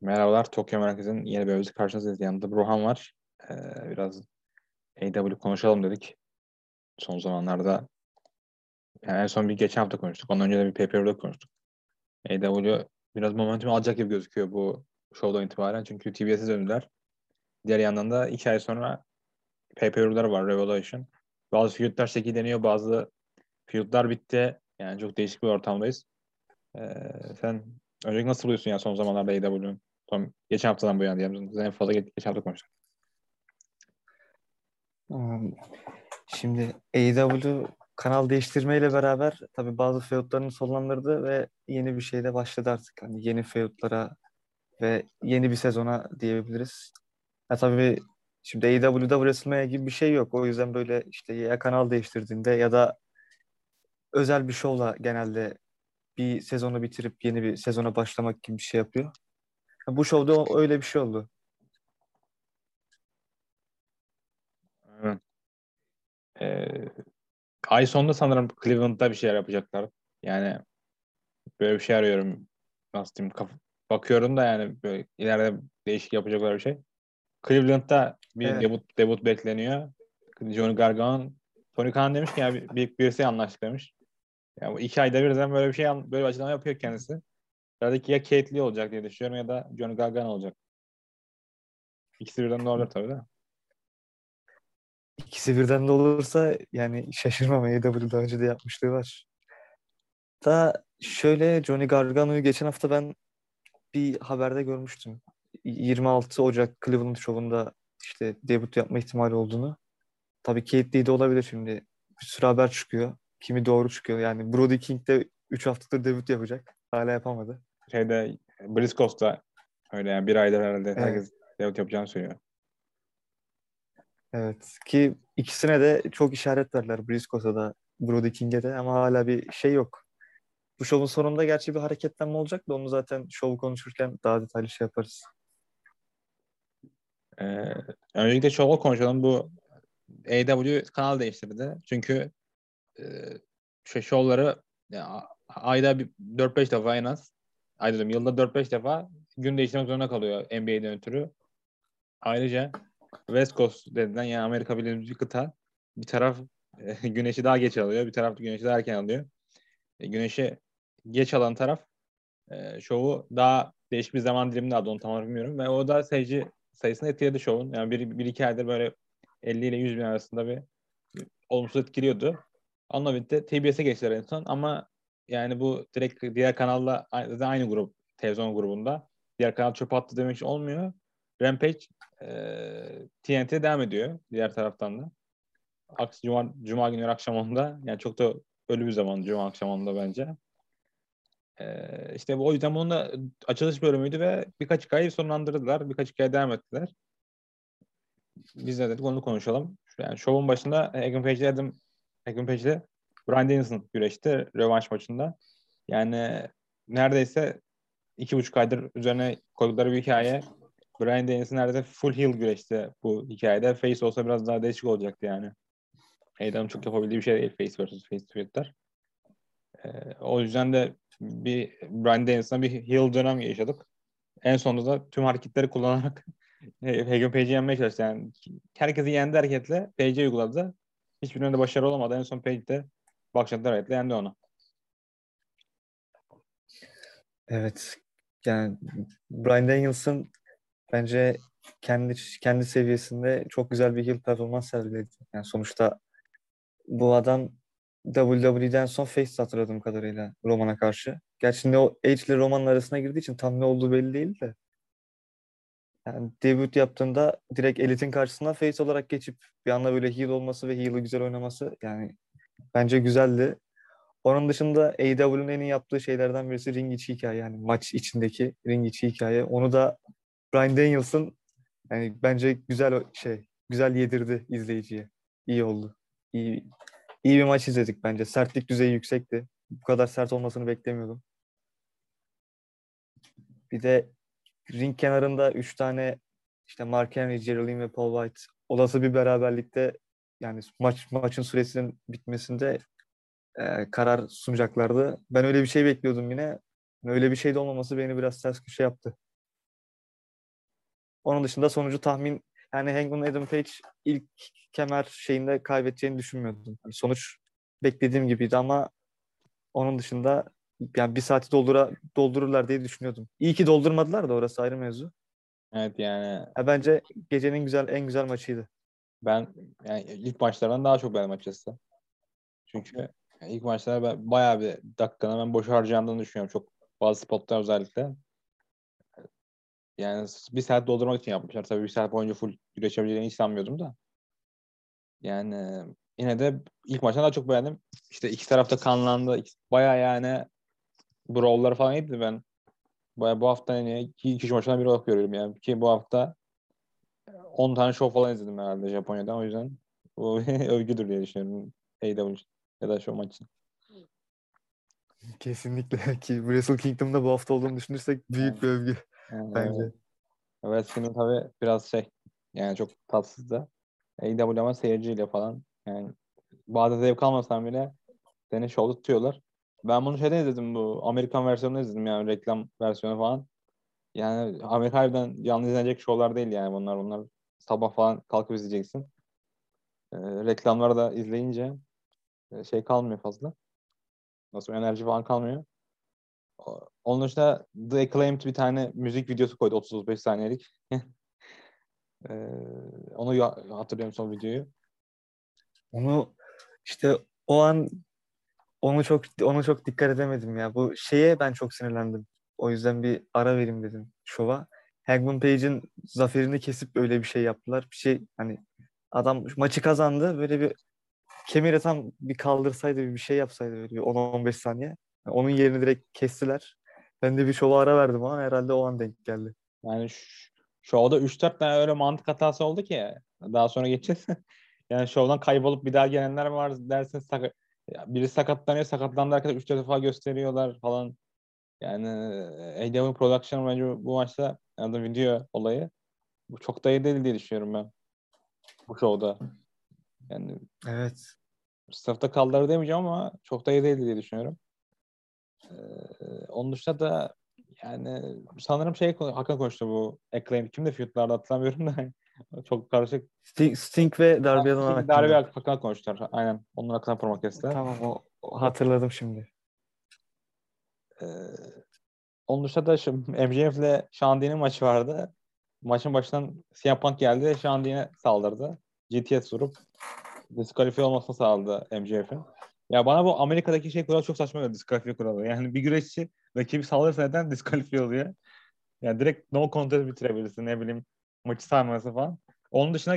Merhabalar, Tokyo Merkez'in yeni bölümümüzü karşınızdayız. Yanında Burhan var. Ee, biraz AW konuşalım dedik. Son zamanlarda yani en son bir geçen hafta konuştuk. Ondan önce de bir PPR'da konuştuk. AW biraz momentum alacak gibi gözüküyor bu show'dan itibaren. Çünkü TBS'e döndüler. Diğer yandan da iki ay sonra PPR'lar var, Revolution. Bazı feudlar şekilleniyor, bazı feudlar bitti. Yani çok değişik bir ortamdayız. Ee, sen öncelikle nasıl buluyorsun ya son zamanlarda AW'nin? Son, geçen haftadan bu yana diyelim. En fazla geç, geçen hafta konuştuk. Şimdi AEW kanal değiştirmeyle beraber tabii bazı feudlarını sonlandırdı ve yeni bir şeyde başladı artık. Hani yeni feudlara ve yeni bir sezona diyebiliriz. Ha tabii şimdi AEW'da WrestleMania gibi bir şey yok. O yüzden böyle işte ya kanal değiştirdiğinde ya da özel bir şovla genelde bir sezonu bitirip yeni bir sezona başlamak gibi bir şey yapıyor. Bu şovda öyle bir şey oldu. Evet. Ee, ay sonunda sanırım Cleveland'da bir şeyler yapacaklar. Yani böyle bir şey arıyorum. Nasıl diyeyim? Kaf- bakıyorum da yani böyle ileride değişik yapacaklar bir şey. Cleveland'da bir Evet. debut, debut bekleniyor. Johnny Gargano Tony Khan demiş ki ya bir, bir, birisi anlaştık demiş. Yani bu iki ayda birden böyle bir şey böyle bir açıklama yapıyor kendisi. Herhalde ya Kate Lee olacak diye düşünüyorum ya da Johnny Gargano olacak. İkisi birden de olur tabii de. İkisi birden de olursa yani şaşırmam AEW daha önce de yapmışlığı var. Da şöyle Johnny Gargano'yu geçen hafta ben bir haberde görmüştüm. 26 Ocak Cleveland Show'unda işte debut yapma ihtimali olduğunu. Tabii Kate Lee de olabilir şimdi. Bir sürü haber çıkıyor. Kimi doğru çıkıyor. Yani Brody King de 3 haftadır debut yapacak. Hala yapamadı. Şeyde Briscoe'da öyle yani bir ayda herhalde herkes debut yapacağını söylüyor. Evet. Ki ikisine de çok işaret verdiler. Briscoe'da da Brody King'e de ama hala bir şey yok. Bu şovun sonunda gerçi bir hareketlenme olacak da onu zaten şovu konuşurken daha detaylı şey yaparız. Ee, öncelikle şovu konuşalım. Bu AW kanal değiştirdi. Çünkü e, şey şovları ya, ayda bir 4-5 defa en az diyorum, yılda 4-5 defa gün değiştirmek zorunda kalıyor NBA'den ötürü. Ayrıca West Coast denilen yani Amerika bildiğimiz bir kıta bir taraf e, güneşi daha geç alıyor. Bir taraf güneşi daha erken alıyor. E, güneşi geç alan taraf e, şovu daha değişik bir zaman diliminde aldı onu tam olarak bilmiyorum. Ve o da seyirci sayısını etkiledi şovun. Yani bir, bir iki aydır böyle 50 ile 100 bin arasında bir, olumsuz etkiliyordu. Birlikte TBS'e geçtiler en son ama yani bu direkt diğer kanalla aynı, aynı grup televizyon grubunda. Diğer kanal çöp attı demek olmuyor. Rampage e, TNT devam ediyor diğer taraftan da. Aksi Cuma, Cuma günü akşam onda yani çok da ölü bir zaman Cuma akşam onda bence. Ee, işte o yüzden bunun da açılış bölümüydü ve birkaç hikayeyi sonlandırdılar. Birkaç hikaye devam ettiler. Biz de dedik onu konuşalım. Yani şovun başında Hagen Page'de Adam Hagen Page'de Brian Danielson güreşti rövanş maçında. Yani neredeyse iki buçuk aydır üzerine koydukları bir hikaye. Brian Danielson neredeyse full heel güreşti bu hikayede. Face olsa biraz daha değişik olacaktı yani. Adam'ın çok yapabildiği bir şey değil face versus face feud'lar. Ee, o yüzden de bir Brian Danielson'a bir heel dönem yaşadık. En sonunda da tüm hareketleri kullanarak Hagen Page'i yenmeye çalıştı. Yani herkesi yendi hareketle Page'i uyguladı. Hiçbirinde de başarı olamadı. En son Page de bakışatlar hareketle yendi onu. Evet. Yani Brian Danielson bence kendi kendi seviyesinde çok güzel bir heel performans sergiledi. Yani sonuçta bu adam WWE'den son face hatırladığım kadarıyla Roman'a karşı. Gerçi ne Edge ile Roman'ın arasına girdiği için tam ne olduğu belli değil de. Yani debut yaptığında direkt elitin karşısına face olarak geçip bir anda böyle heel olması ve heel'ı güzel oynaması yani bence güzeldi. Onun dışında AEW'nin en iyi yaptığı şeylerden birisi ring içi hikaye yani maç içindeki ring içi hikaye. Onu da Brian Danielson yani bence güzel şey güzel yedirdi izleyiciye. İyi oldu. İyi iyi bir maç izledik bence. Sertlik düzeyi yüksekti. Bu kadar sert olmasını beklemiyordum. Bir de ring kenarında üç tane işte Mark Henry, Geraldine ve Paul White olası bir beraberlikte yani maç maçın süresinin bitmesinde e, karar sunacaklardı. Ben öyle bir şey bekliyordum yine. Öyle bir şey de olmaması beni biraz ters köşe yaptı. Onun dışında sonucu tahmin yani Hangman Adam Page ilk kemer şeyinde kaybedeceğini düşünmüyordum. Yani sonuç beklediğim gibiydi ama onun dışında yani bir saati doldura, doldururlar diye düşünüyordum. İyi ki doldurmadılar da orası ayrı mevzu. Evet yani. Ya bence gecenin güzel en güzel maçıydı. Ben yani ilk maçlardan daha çok beğendim açıkçası. Çünkü ilk maçlarda ben bayağı bir dakikanın ben boş harcayandığını düşünüyorum. Çok bazı spotlar özellikle. Yani bir saat doldurmak için yapmışlar. Tabii bir saat boyunca full güreşebileceğini hiç sanmıyordum da. Yani yine de ilk maçtan daha çok beğendim. İşte iki tarafta kanlandı. Bayağı yani brawl'lar falan iyiydi ben. Bayağı bu hafta yani iki, iki maçtan biri olarak görüyorum yani. Ki bu hafta 10 tane show falan izledim herhalde Japonya'da. O yüzden bu övgüdür diye düşünüyorum. AW ya da show maçı. Kesinlikle ki Wrestle Kingdom'da bu hafta olduğunu düşünürsek büyük bir övgü Yani, bence. Kingdom tabii biraz şey yani çok tatsız da AW ama seyirciyle falan yani bazı zevk almasam bile seni şovda tutuyorlar. Ben bunu şeyden izledim bu Amerikan versiyonunu izledim yani reklam versiyonu falan. Yani Amerika harbiden canlı izlenecek şovlar değil yani bunlar. Bunlar sabah falan kalkıp izleyeceksin. Ee, reklamları da izleyince e, şey kalmıyor fazla. Nasıl enerji falan kalmıyor. Onun dışında The Acclaimed bir tane müzik videosu koydu 30-35 saniyelik. Ee, onu hatırlıyorum son videoyu. Onu işte o an onu çok onu çok dikkat edemedim ya. Bu şeye ben çok sinirlendim. O yüzden bir ara vereyim dedim şova. Hangman Page'in zaferini kesip öyle bir şey yaptılar. Bir şey hani adam maçı kazandı. Böyle bir kemeri tam bir kaldırsaydı bir şey yapsaydı böyle bir 10-15 saniye. Onun yerini direkt kestiler. Ben de bir şova ara verdim ama herhalde o an denk geldi. Yani şovda 3-4 tane öyle mantık hatası oldu ki daha sonra geçeceğiz. yani şovdan kaybolup bir daha gelenler var dersin sak- biri sakatlanıyor sakatlandı arkadaşlar 3-4 defa gösteriyorlar falan. Yani AW Production bence bu maçta yani video olayı bu çok da iyi değil diye düşünüyorum ben. Bu şovda. Yani Evet. sınıfta kaldılar demeyeceğim ama çok da iyi değil diye düşünüyorum. Ee, onun dışında da yani sanırım şey hakkında konuştu bu Acclaim. Kimde feudlarda hatırlamıyorum da çok karışık. Sting, Sting ve Darby Allin hakkında. Darbe hakkında konuştular. Aynen. Onun hakkında promo kestiler. Tamam o hatırladım şimdi. Ee, onun dışında da şu MJF ile Sean Dean'in maçı vardı. Maçın başından CM Punk geldi. Dean'e saldırdı. GTS vurup diskalifiye olmasını sağladı MJF'in. Ya bana bu Amerika'daki şey kuralı çok saçma geliyor diskalifiye kuralı. Yani bir güreşçi rakibi saldırırsa neden diskalifiye oluyor? Yani direkt no contest bitirebilirsin ne bileyim maçı sarması falan. Onun dışında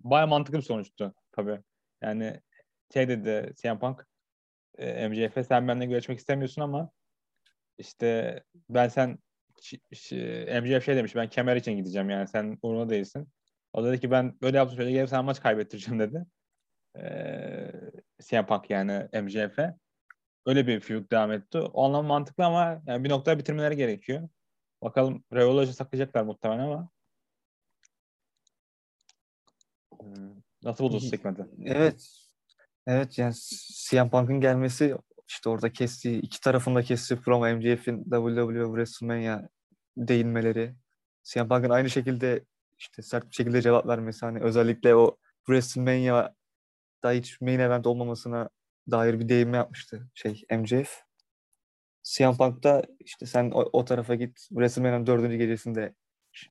baya mantıklı bir sonuçtu tabii. Yani şey dedi CM Punk e, MJF'e sen benimle görüşmek istemiyorsun ama işte ben sen MJF şey demiş ben kemer için gideceğim yani sen uğruna değilsin. O dedi ki ben böyle yaptım şöyle gelip sen maç kaybettireceğim dedi. Ee, CM Punk yani MJF'e. Öyle bir feud devam etti. O anlam mantıklı ama yani bir noktada bitirmeleri gerekiyor. Bakalım Revolution saklayacaklar muhtemelen ama Hmm, nasıl buldun segmenti? Evet. Evet yani CM Punk'ın gelmesi işte orada kestiği iki tarafında kestiği promo MJF'in WWE WrestleMania değinmeleri CM Punk'ın aynı şekilde işte sert bir şekilde cevap vermesi hani özellikle o WrestleMania'da hiç main event olmamasına dair bir değinme yapmıştı şey MJF. CM Punk'ta işte sen o, o tarafa git WrestleMania'nın dördüncü gecesinde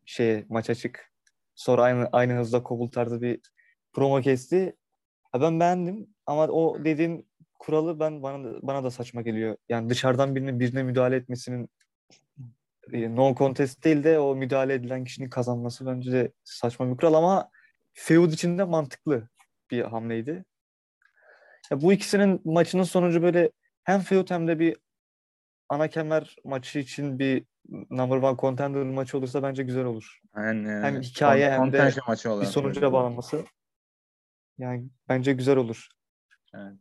şeye maça çık. Sonra aynı aynı hızda kovul tarzı bir promo kesti. Ha ben beğendim ama o dediğin kuralı ben bana da, bana da saçma geliyor. Yani dışarıdan birinin birine müdahale etmesinin e, no contest değil de o müdahale edilen kişinin kazanması bence de saçma bir kural ama feud içinde mantıklı bir hamleydi. Ya bu ikisinin maçının sonucu böyle hem feud hem de bir ana kemer maçı için bir number one contender maçı olursa bence güzel olur. Yani, Hem hikaye hem de maçı Bir sonuca bağlanması yani bence güzel olur. Evet.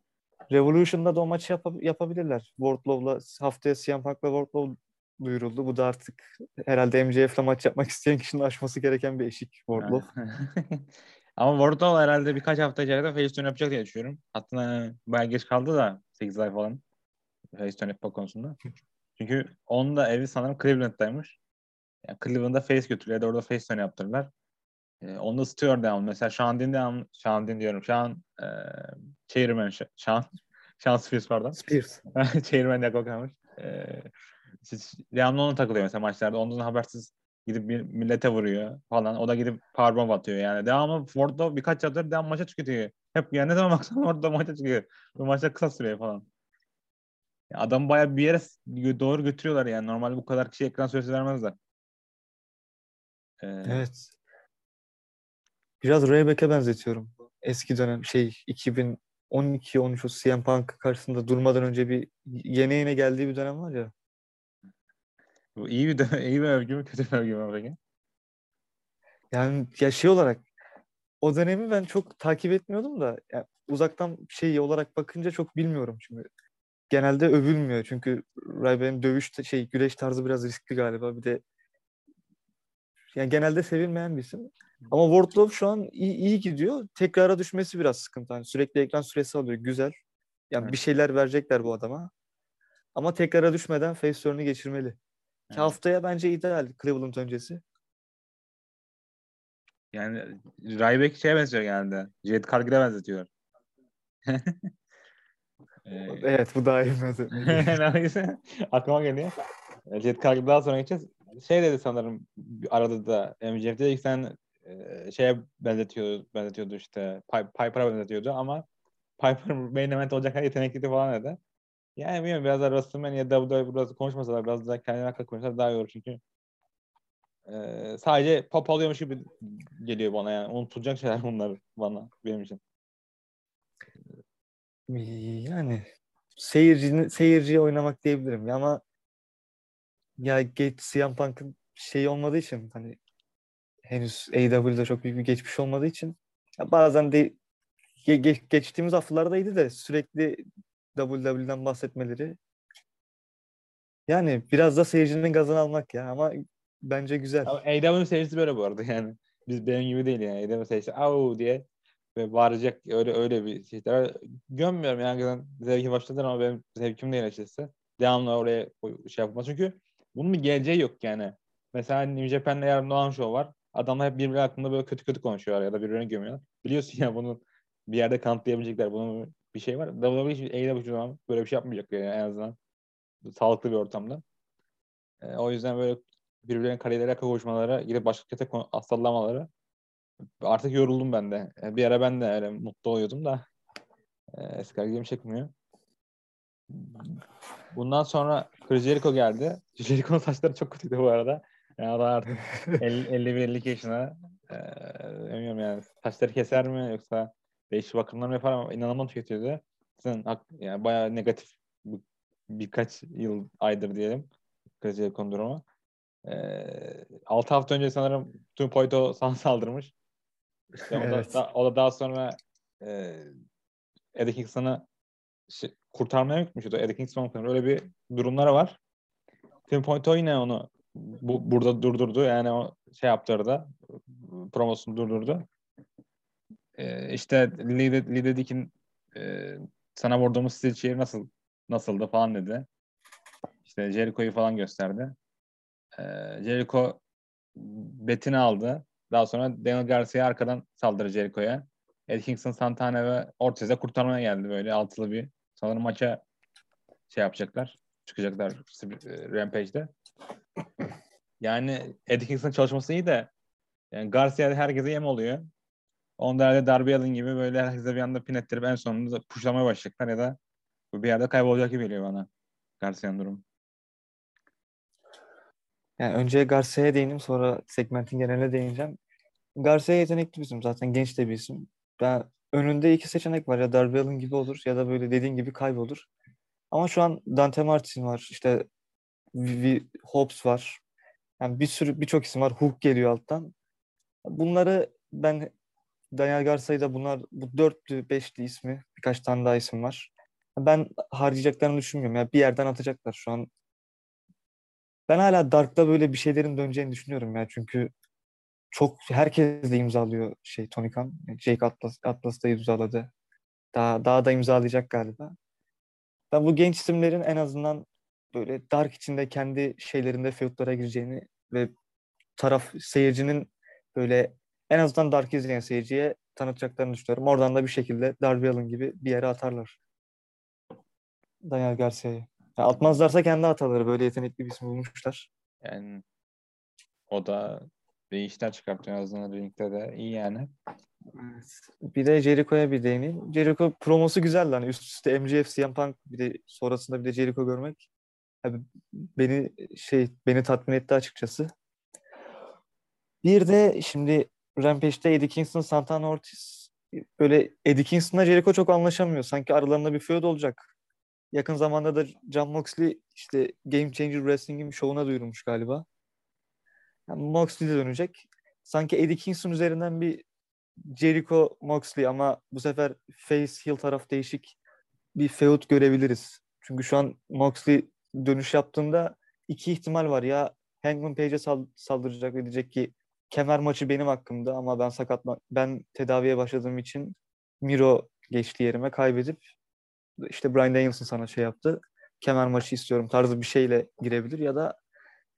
Revolution'da da o maçı yapa- yapabilirler. Wardlow'la haftaya CM Punk'la Wardlow duyuruldu. Bu da artık herhalde MJF'le maç yapmak isteyen kişinin aşması gereken bir eşik Wardlow. Ama Wardlow herhalde birkaç hafta içerisinde face turn yapacak diye düşünüyorum. Hatta bayağı geç kaldı da 8 ay falan face turn yapma konusunda. Çünkü onun da evi sanırım Cleveland'daymış. Yani Cleveland'da face götürüyor. Orada face turn yaptırırlar. E, onu ısıtıyor devam. Mesela Şandin devam. Şandin diyorum. Şan e, Chairman. Şan Şan Spears pardon. Spears. Chairman de kalmış. E, devamlı onu takılıyor mesela maçlarda. Ondan habersiz gidip bir millete vuruyor falan. O da gidip powerbomb atıyor yani. Devamlı Ford'da birkaç yatır devam maça çıkıyor. Hep yani ne zaman baksan orada maça çıkıyor. Bu maçta kısa sürüyor falan. Adam bayağı bir yere doğru götürüyorlar yani. Normalde bu kadar kişi ekran süresi vermezler. Ee, evet. Biraz Rebec'e benzetiyorum. Eski dönem şey 2012-13 CM Punk karşısında durmadan önce bir yeni yeni geldiği bir dönem var ya. Bu iyi bir dönem, iyi bir övgü mü kötü bir övgü mü peki? Yani ya şey olarak o dönemi ben çok takip etmiyordum da yani uzaktan şey olarak bakınca çok bilmiyorum çünkü genelde övülmüyor çünkü Ryback'in dövüş şey güreş tarzı biraz riskli galiba bir de yani genelde sevilmeyen bir isim. Ama Wardlow şu an iyi, iyi gidiyor. Tekrara düşmesi biraz sıkıntı. Yani sürekli ekran süresi alıyor. Güzel. Yani evet. bir şeyler verecekler bu adama. Ama tekrara düşmeden face turn'u geçirmeli. Evet. haftaya bence ideal Cleveland öncesi. Yani Ryback şeye benziyor genelde. Jet Cargill'e benzetiyor. ee, evet bu daha iyi benziyor. Aklıma geliyor. Jet Cargill daha sonra geçeceğiz. Şey dedi sanırım arada da MJF dedi ki sen e, şeye benzetiyordu, benzetiyordu işte Piper'a benzetiyordu ama Piper main event olacak kadar yetenekliydi falan dedi. Yani bilmiyorum biraz da WrestleMania da WWE biraz konuşmasalar biraz daha kendine hakkında konuşsalar daha iyi olur çünkü ee, sadece pop alıyormuş gibi geliyor bana yani. Unutulacak şeyler bunlar bana benim için. Yani seyirci seyirciye oynamak diyebilirim ama ya geç CM Punk'ın şey olmadığı için hani henüz AEW'de çok büyük bir geçmiş olmadığı için ya bazen de ge- ge- geçtiğimiz haftalardaydı da sürekli WWE'den bahsetmeleri yani biraz da seyircinin gazını almak ya ama Bence güzel. Ama AEW seyircisi böyle bu arada yani. Biz benim gibi değil yani. AEW seyircisi au diye ve bağıracak öyle öyle bir şeyler. Gömmüyorum yani zevki başladı ama benim zevkim değil açıkçası. Devamlı oraya şey yapma. Çünkü bunun bir geleceği yok yani. Mesela New Japan'da yarın Doğan Show var. Adamlar hep birbirleri hakkında böyle kötü kötü konuşuyorlar ya da birbirine gömüyorlar. Biliyorsun ya bunu bir yerde kanıtlayabilecekler. Bunun bir şey var. WWE AEW zaman böyle bir şey yapmayacak yani en azından. Sağlıklı bir ortamda. E, o yüzden böyle birbirlerinin kariyerlere kavuşmaları, gidip başka kötü sallamaları artık yoruldum ben de. E, bir ara ben de öyle mutlu oluyordum da e, eski ilgimi çekmiyor. Bundan sonra Chris Jericho geldi. Jericho'nun saçları çok kötüydü bu arada. Yani adam artık 50-52 yaşına e, bilmiyorum yani saçları keser mi yoksa değişik bakımlar mı yapar ama inanılmaz tüketiyordu. Sizin yani bayağı negatif bir, birkaç yıl aydır diyelim Chris Jericho'nun durumu. E, 6 hafta önce sanırım tüm Poito sana saldırmış. İşte evet. o, da, o da daha sonra e, Eddie Kingston'ı şey, kurtarmaya gitmişti. Eddie Kingston öyle bir durumları var. Tim Poito yine onu bu, burada durdurdu. Yani o şey yaptı da promosunu durdurdu. Ee, işte Lee, Lee dedi ki e, sana vurduğumuz stil şehir nasıl nasıldı falan dedi. İşte Jericho'yu falan gösterdi. E, Jericho betini aldı. Daha sonra Daniel Garcia arkadan saldırı Jericho'ya. Ed Kingston, Santana ve Ortiz'e kurtarmaya geldi böyle altılı bir. Sanırım maça şey yapacaklar. Çıkacaklar e, Rampage'de. Yani Ed Kingston çalışması iyi de yani Garcia herkese yem oluyor. Onda herhalde Darby Allin gibi böyle herkese bir anda pin ettirip en sonunda puşlamaya başlayacaklar ya da bir yerde kaybolacak gibi geliyor bana Garcia'nın durum. Yani önce Garcia'ya değineyim sonra segmentin geneline değineceğim. Garcia yetenekli bir isim zaten genç de bir isim. Ben önünde iki seçenek var ya Darby Allin gibi olur ya da böyle dediğin gibi kaybolur. Ama şu an Dante Martin var işte v Hobbs var. Yani bir sürü birçok isim var. Hook geliyor alttan. Bunları ben Daniel Garcia'da bunlar bu dörtlü, beşli ismi birkaç tane daha isim var. Ben harcayacaklarını düşünmüyorum. Yani bir yerden atacaklar. Şu an ben hala Dark'ta böyle bir şeylerin döneceğini düşünüyorum ya. Çünkü çok herkes de imzalıyor şey Tony Khan. Jake Atlas, Atlas da imzaladı. Daha, daha da imzalayacak galiba. Ben bu genç isimlerin en azından böyle Dark içinde kendi şeylerinde feudlara gireceğini ve taraf seyircinin böyle en azından Dark izleyen seyirciye tanıtacaklarını düşünüyorum. Oradan da bir şekilde Darby Allin gibi bir yere atarlar. Daniel Garcia'yı. Atmazlarsa kendi ataları. Böyle yetenekli bir isim bulmuşlar. Yani o da bir işler çıkartıyor azından ringde de. iyi yani. Bir de Jericho'ya bir değineyim. Jericho promosu güzel lan. Üst üste MJF, CM Punk bir de sonrasında bir de Jericho görmek yani beni şey beni tatmin etti açıkçası. Bir de şimdi Rampage'de Eddie Kingston, Santana Ortiz böyle Eddie Kingston'la Jericho çok anlaşamıyor. Sanki aralarında bir feud olacak. Yakın zamanda da John Moxley işte Game Changer Wrestling'in şovuna duyurulmuş galiba. Yani Moxley de dönecek. Sanki Eddie Kingston üzerinden bir Jericho Moxley ama bu sefer face heel taraf değişik bir feud görebiliriz. Çünkü şu an Moxley dönüş yaptığında iki ihtimal var. Ya Hangman Page'e saldıracak ve diyecek ki kemer maçı benim hakkımda ama ben sakatma ben tedaviye başladığım için Miro geçti yerime kaybedip işte Brian Danielson sana şey yaptı. Kemer maçı istiyorum tarzı bir şeyle girebilir ya da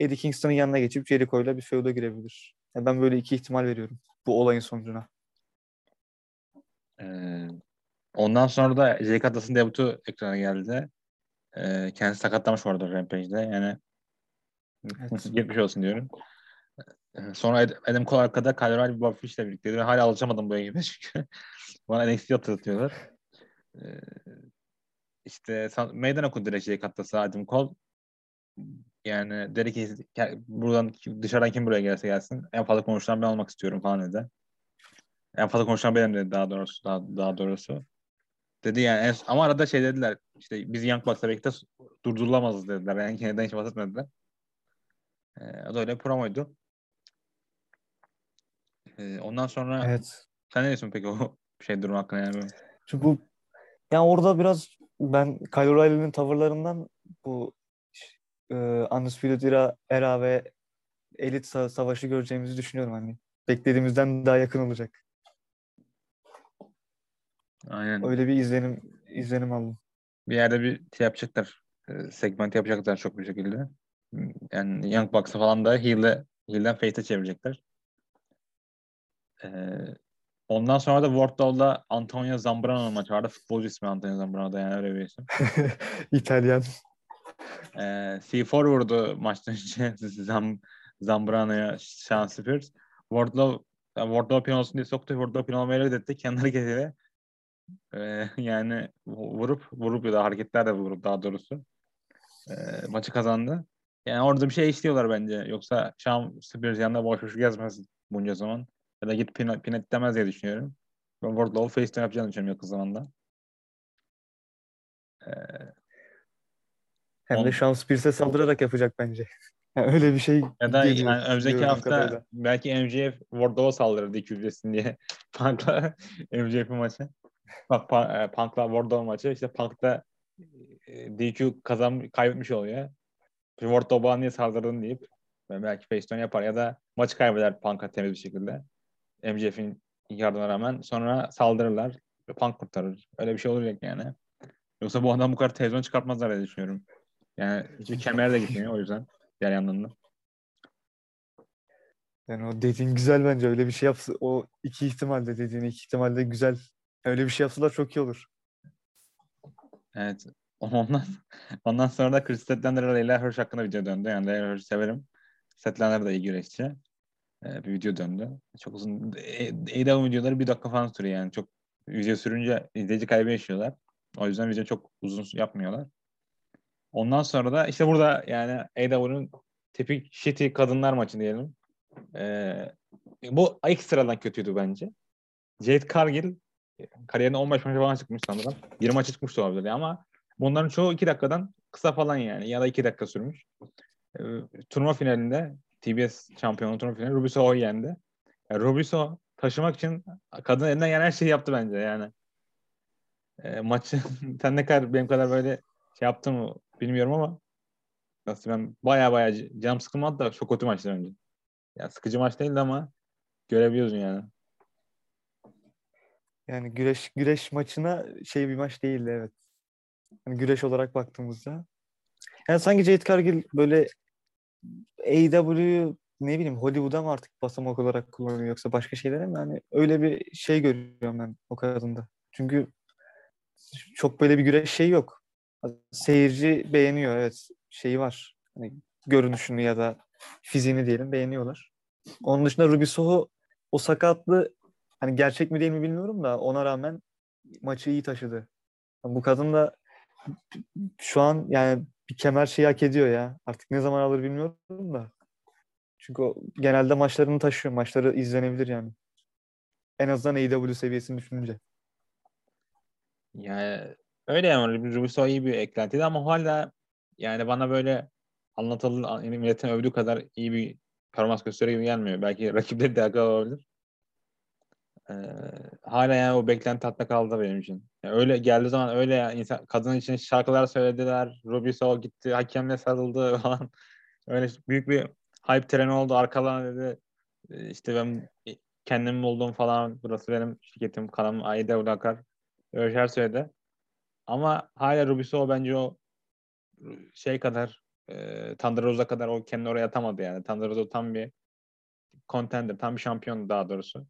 Eddie Kingston'ın yanına geçip Jericho'yla bir feud'a girebilir. Yani ben böyle iki ihtimal veriyorum bu olayın sonucuna. Ee, ondan sonra da Jake Atlas'ın debutu ekrana geldi. Ee, kendisi sakatlamış orada Rampage'de. Yani evet. geçmiş olsun diyorum. Ee, sonra Adam Cole arkada Kyle O'Reilly Bob Fish'le birlikteydi. Ben hala alışamadım bu ekibe çünkü. Bana NXT hatırlatıyorlar. Ee, işte meydan okudu direkt Jake Atlas'a Adam Cole. Yani dedi ki buradan dışarıdan kim buraya gelse gelsin. En fazla konuşulan ben olmak istiyorum falan dedi. En fazla konuşan benim dedi daha doğrusu. Daha, daha doğrusu. Dedi yani en, ama arada şey dediler işte biz Young Bucks'la birlikte durdurulamazız dediler. Yani kendinden hiç bahsetmediler. Ee, o da öyle promoydu. Ee, ondan sonra evet. sen ne diyorsun peki o şey durum hakkında yani? Çünkü bu yani orada biraz ben Kyle O'Reilly'nin tavırlarından bu e, Undisputed Era, Era ve Elit savaşı göreceğimizi düşünüyorum hani. Beklediğimizden daha yakın olacak. Aynen. Öyle bir izlenim izlenim aldım. Bir yerde bir şey yapacaklar. E, segment yapacaklar çok bir şekilde. Yani Young Bucks'ı falan da heel'e, heel'den face'e çevirecekler. Ee, ondan sonra da Wardlow'da Antonio Zambrano maçı vardı. Futbolcu ismi Antonio Zambrano'da yani öyle bir isim. İtalyan. Ee, C4 vurdu maçtan önce Zam, Zambrano'ya Sean Spears. Wardlow Wardlow pin olsun diye soktu. Wardlow pin olmayı reddetti. Kendi hareketiyle ee, yani vurup vurup ya da hareketler de vurup daha doğrusu e, maçı kazandı. Yani orada bir şey işliyorlar bence. Yoksa Sean Spears yanında boş boş gezmez bunca zaman. Ya da git pin, pin et demez diye düşünüyorum. Ben Wardlow face'ten yapacağını düşünüyorum yakın zamanda. Ee, Hem on... de Sean Spears'e saldırarak yapacak bence. Yani öyle bir şey Ya da geliyor, yani önümüzdeki hafta kadarıyla. belki MJF Wardlow'a saldırır dik ücretsin diye. Punk'la MJF'in maçı. Bak Punk'la Wardlow maçı. İşte Punk'ta e, DQ kazan kaybetmiş oluyor. Wardlow bana niye saldırdın deyip belki faceturn yapar ya da maçı kaybeder Punk'a temiz bir şekilde. MJF'in yardımına rağmen sonra saldırırlar. Punk kurtarır. Öyle bir şey olacak yani. Yoksa bu adam bu kadar televizyon çıkartmazlar diye düşünüyorum. Yani hiçbir kemer de gitmiyor o yüzden. Diğer yandan da. Yani o dediğin güzel bence. Öyle bir şey yapsa o iki ihtimalde dediğin iki ihtimalde güzel. Öyle bir şey yapsalar çok iyi olur. Evet. Ondan, ondan sonra da Chris Statlander ile Leila Hirsch hakkında video döndü. Yani Leila Hirsch'ı severim. Statlander da iyi güreşçi. Ee, bir video döndü. Çok uzun. AEW videoları bir dakika falan sürüyor yani. Çok video sürünce izleyici kaybı yaşıyorlar. O yüzden video çok uzun yapmıyorlar. Ondan sonra da işte burada yani AEW'nin tipik shitty kadınlar maçı diyelim. Ee, bu ilk sıradan kötüydü bence. Jade Cargill kariyerine 15 maç falan çıkmış sanırım. 20 maça çıkmış olabilir ama bunların çoğu 2 dakikadan kısa falan yani ya da 2 dakika sürmüş. Ee, turnuva finalinde TBS şampiyonu turnuva finalinde Ruby Soho'yu yendi. Yani Ruby Soho taşımak için kadın elinden gelen her şeyi yaptı bence yani. E, maçı sen ne kadar benim kadar böyle şey yaptın mı bilmiyorum ama nasıl ben baya baya cam sıkılmadı da çok kötü maçlar önce. Yani sıkıcı maç değildi ama görebiliyorsun yani. Yani güreş güreş maçına şey bir maç değildi evet. Yani güreş olarak baktığımızda. Yani sanki Jade Cargill böyle AEW ne bileyim Hollywood'a mı artık basamak olarak kullanıyor yoksa başka şeylere mi? Yani öyle bir şey görüyorum ben o kadında. Çünkü çok böyle bir güreş şey yok. Seyirci beğeniyor evet şeyi var. Hani görünüşünü ya da fiziğini diyelim beğeniyorlar. Onun dışında Ruby Soho o sakatlı hani gerçek mi değil mi bilmiyorum da ona rağmen maçı iyi taşıdı. Bu kadın da şu an yani bir kemer şeyi hak ediyor ya. Artık ne zaman alır bilmiyorum da. Çünkü o genelde maçlarını taşıyor. Maçları izlenebilir yani. En azından AEW seviyesini düşününce. Yani öyle yani Rubiso iyi bir eklentiydi ama hala yani bana böyle anlatıldı milletin övdüğü kadar iyi bir performans gösteriyor gibi gelmiyor. Belki rakipleri de akıl olabilir. Ee, hala yani o beklenti hatta kaldı benim için. Yani öyle geldiği zaman öyle yani insan, kadın için şarkılar söylediler. Rubiso gitti hakemle sarıldı falan. Öyle büyük bir hype treni oldu. Arkadan dedi işte ben kendim buldum falan. Burası benim şirketim. Kanalım Ayda Udakar. Öyle şeyler söyledi. Ama hala Rubiso bence o şey kadar e, Thunder Rosa kadar o kendini oraya atamadı yani. Thunder Rosa tam bir contender, tam bir şampiyon daha doğrusu.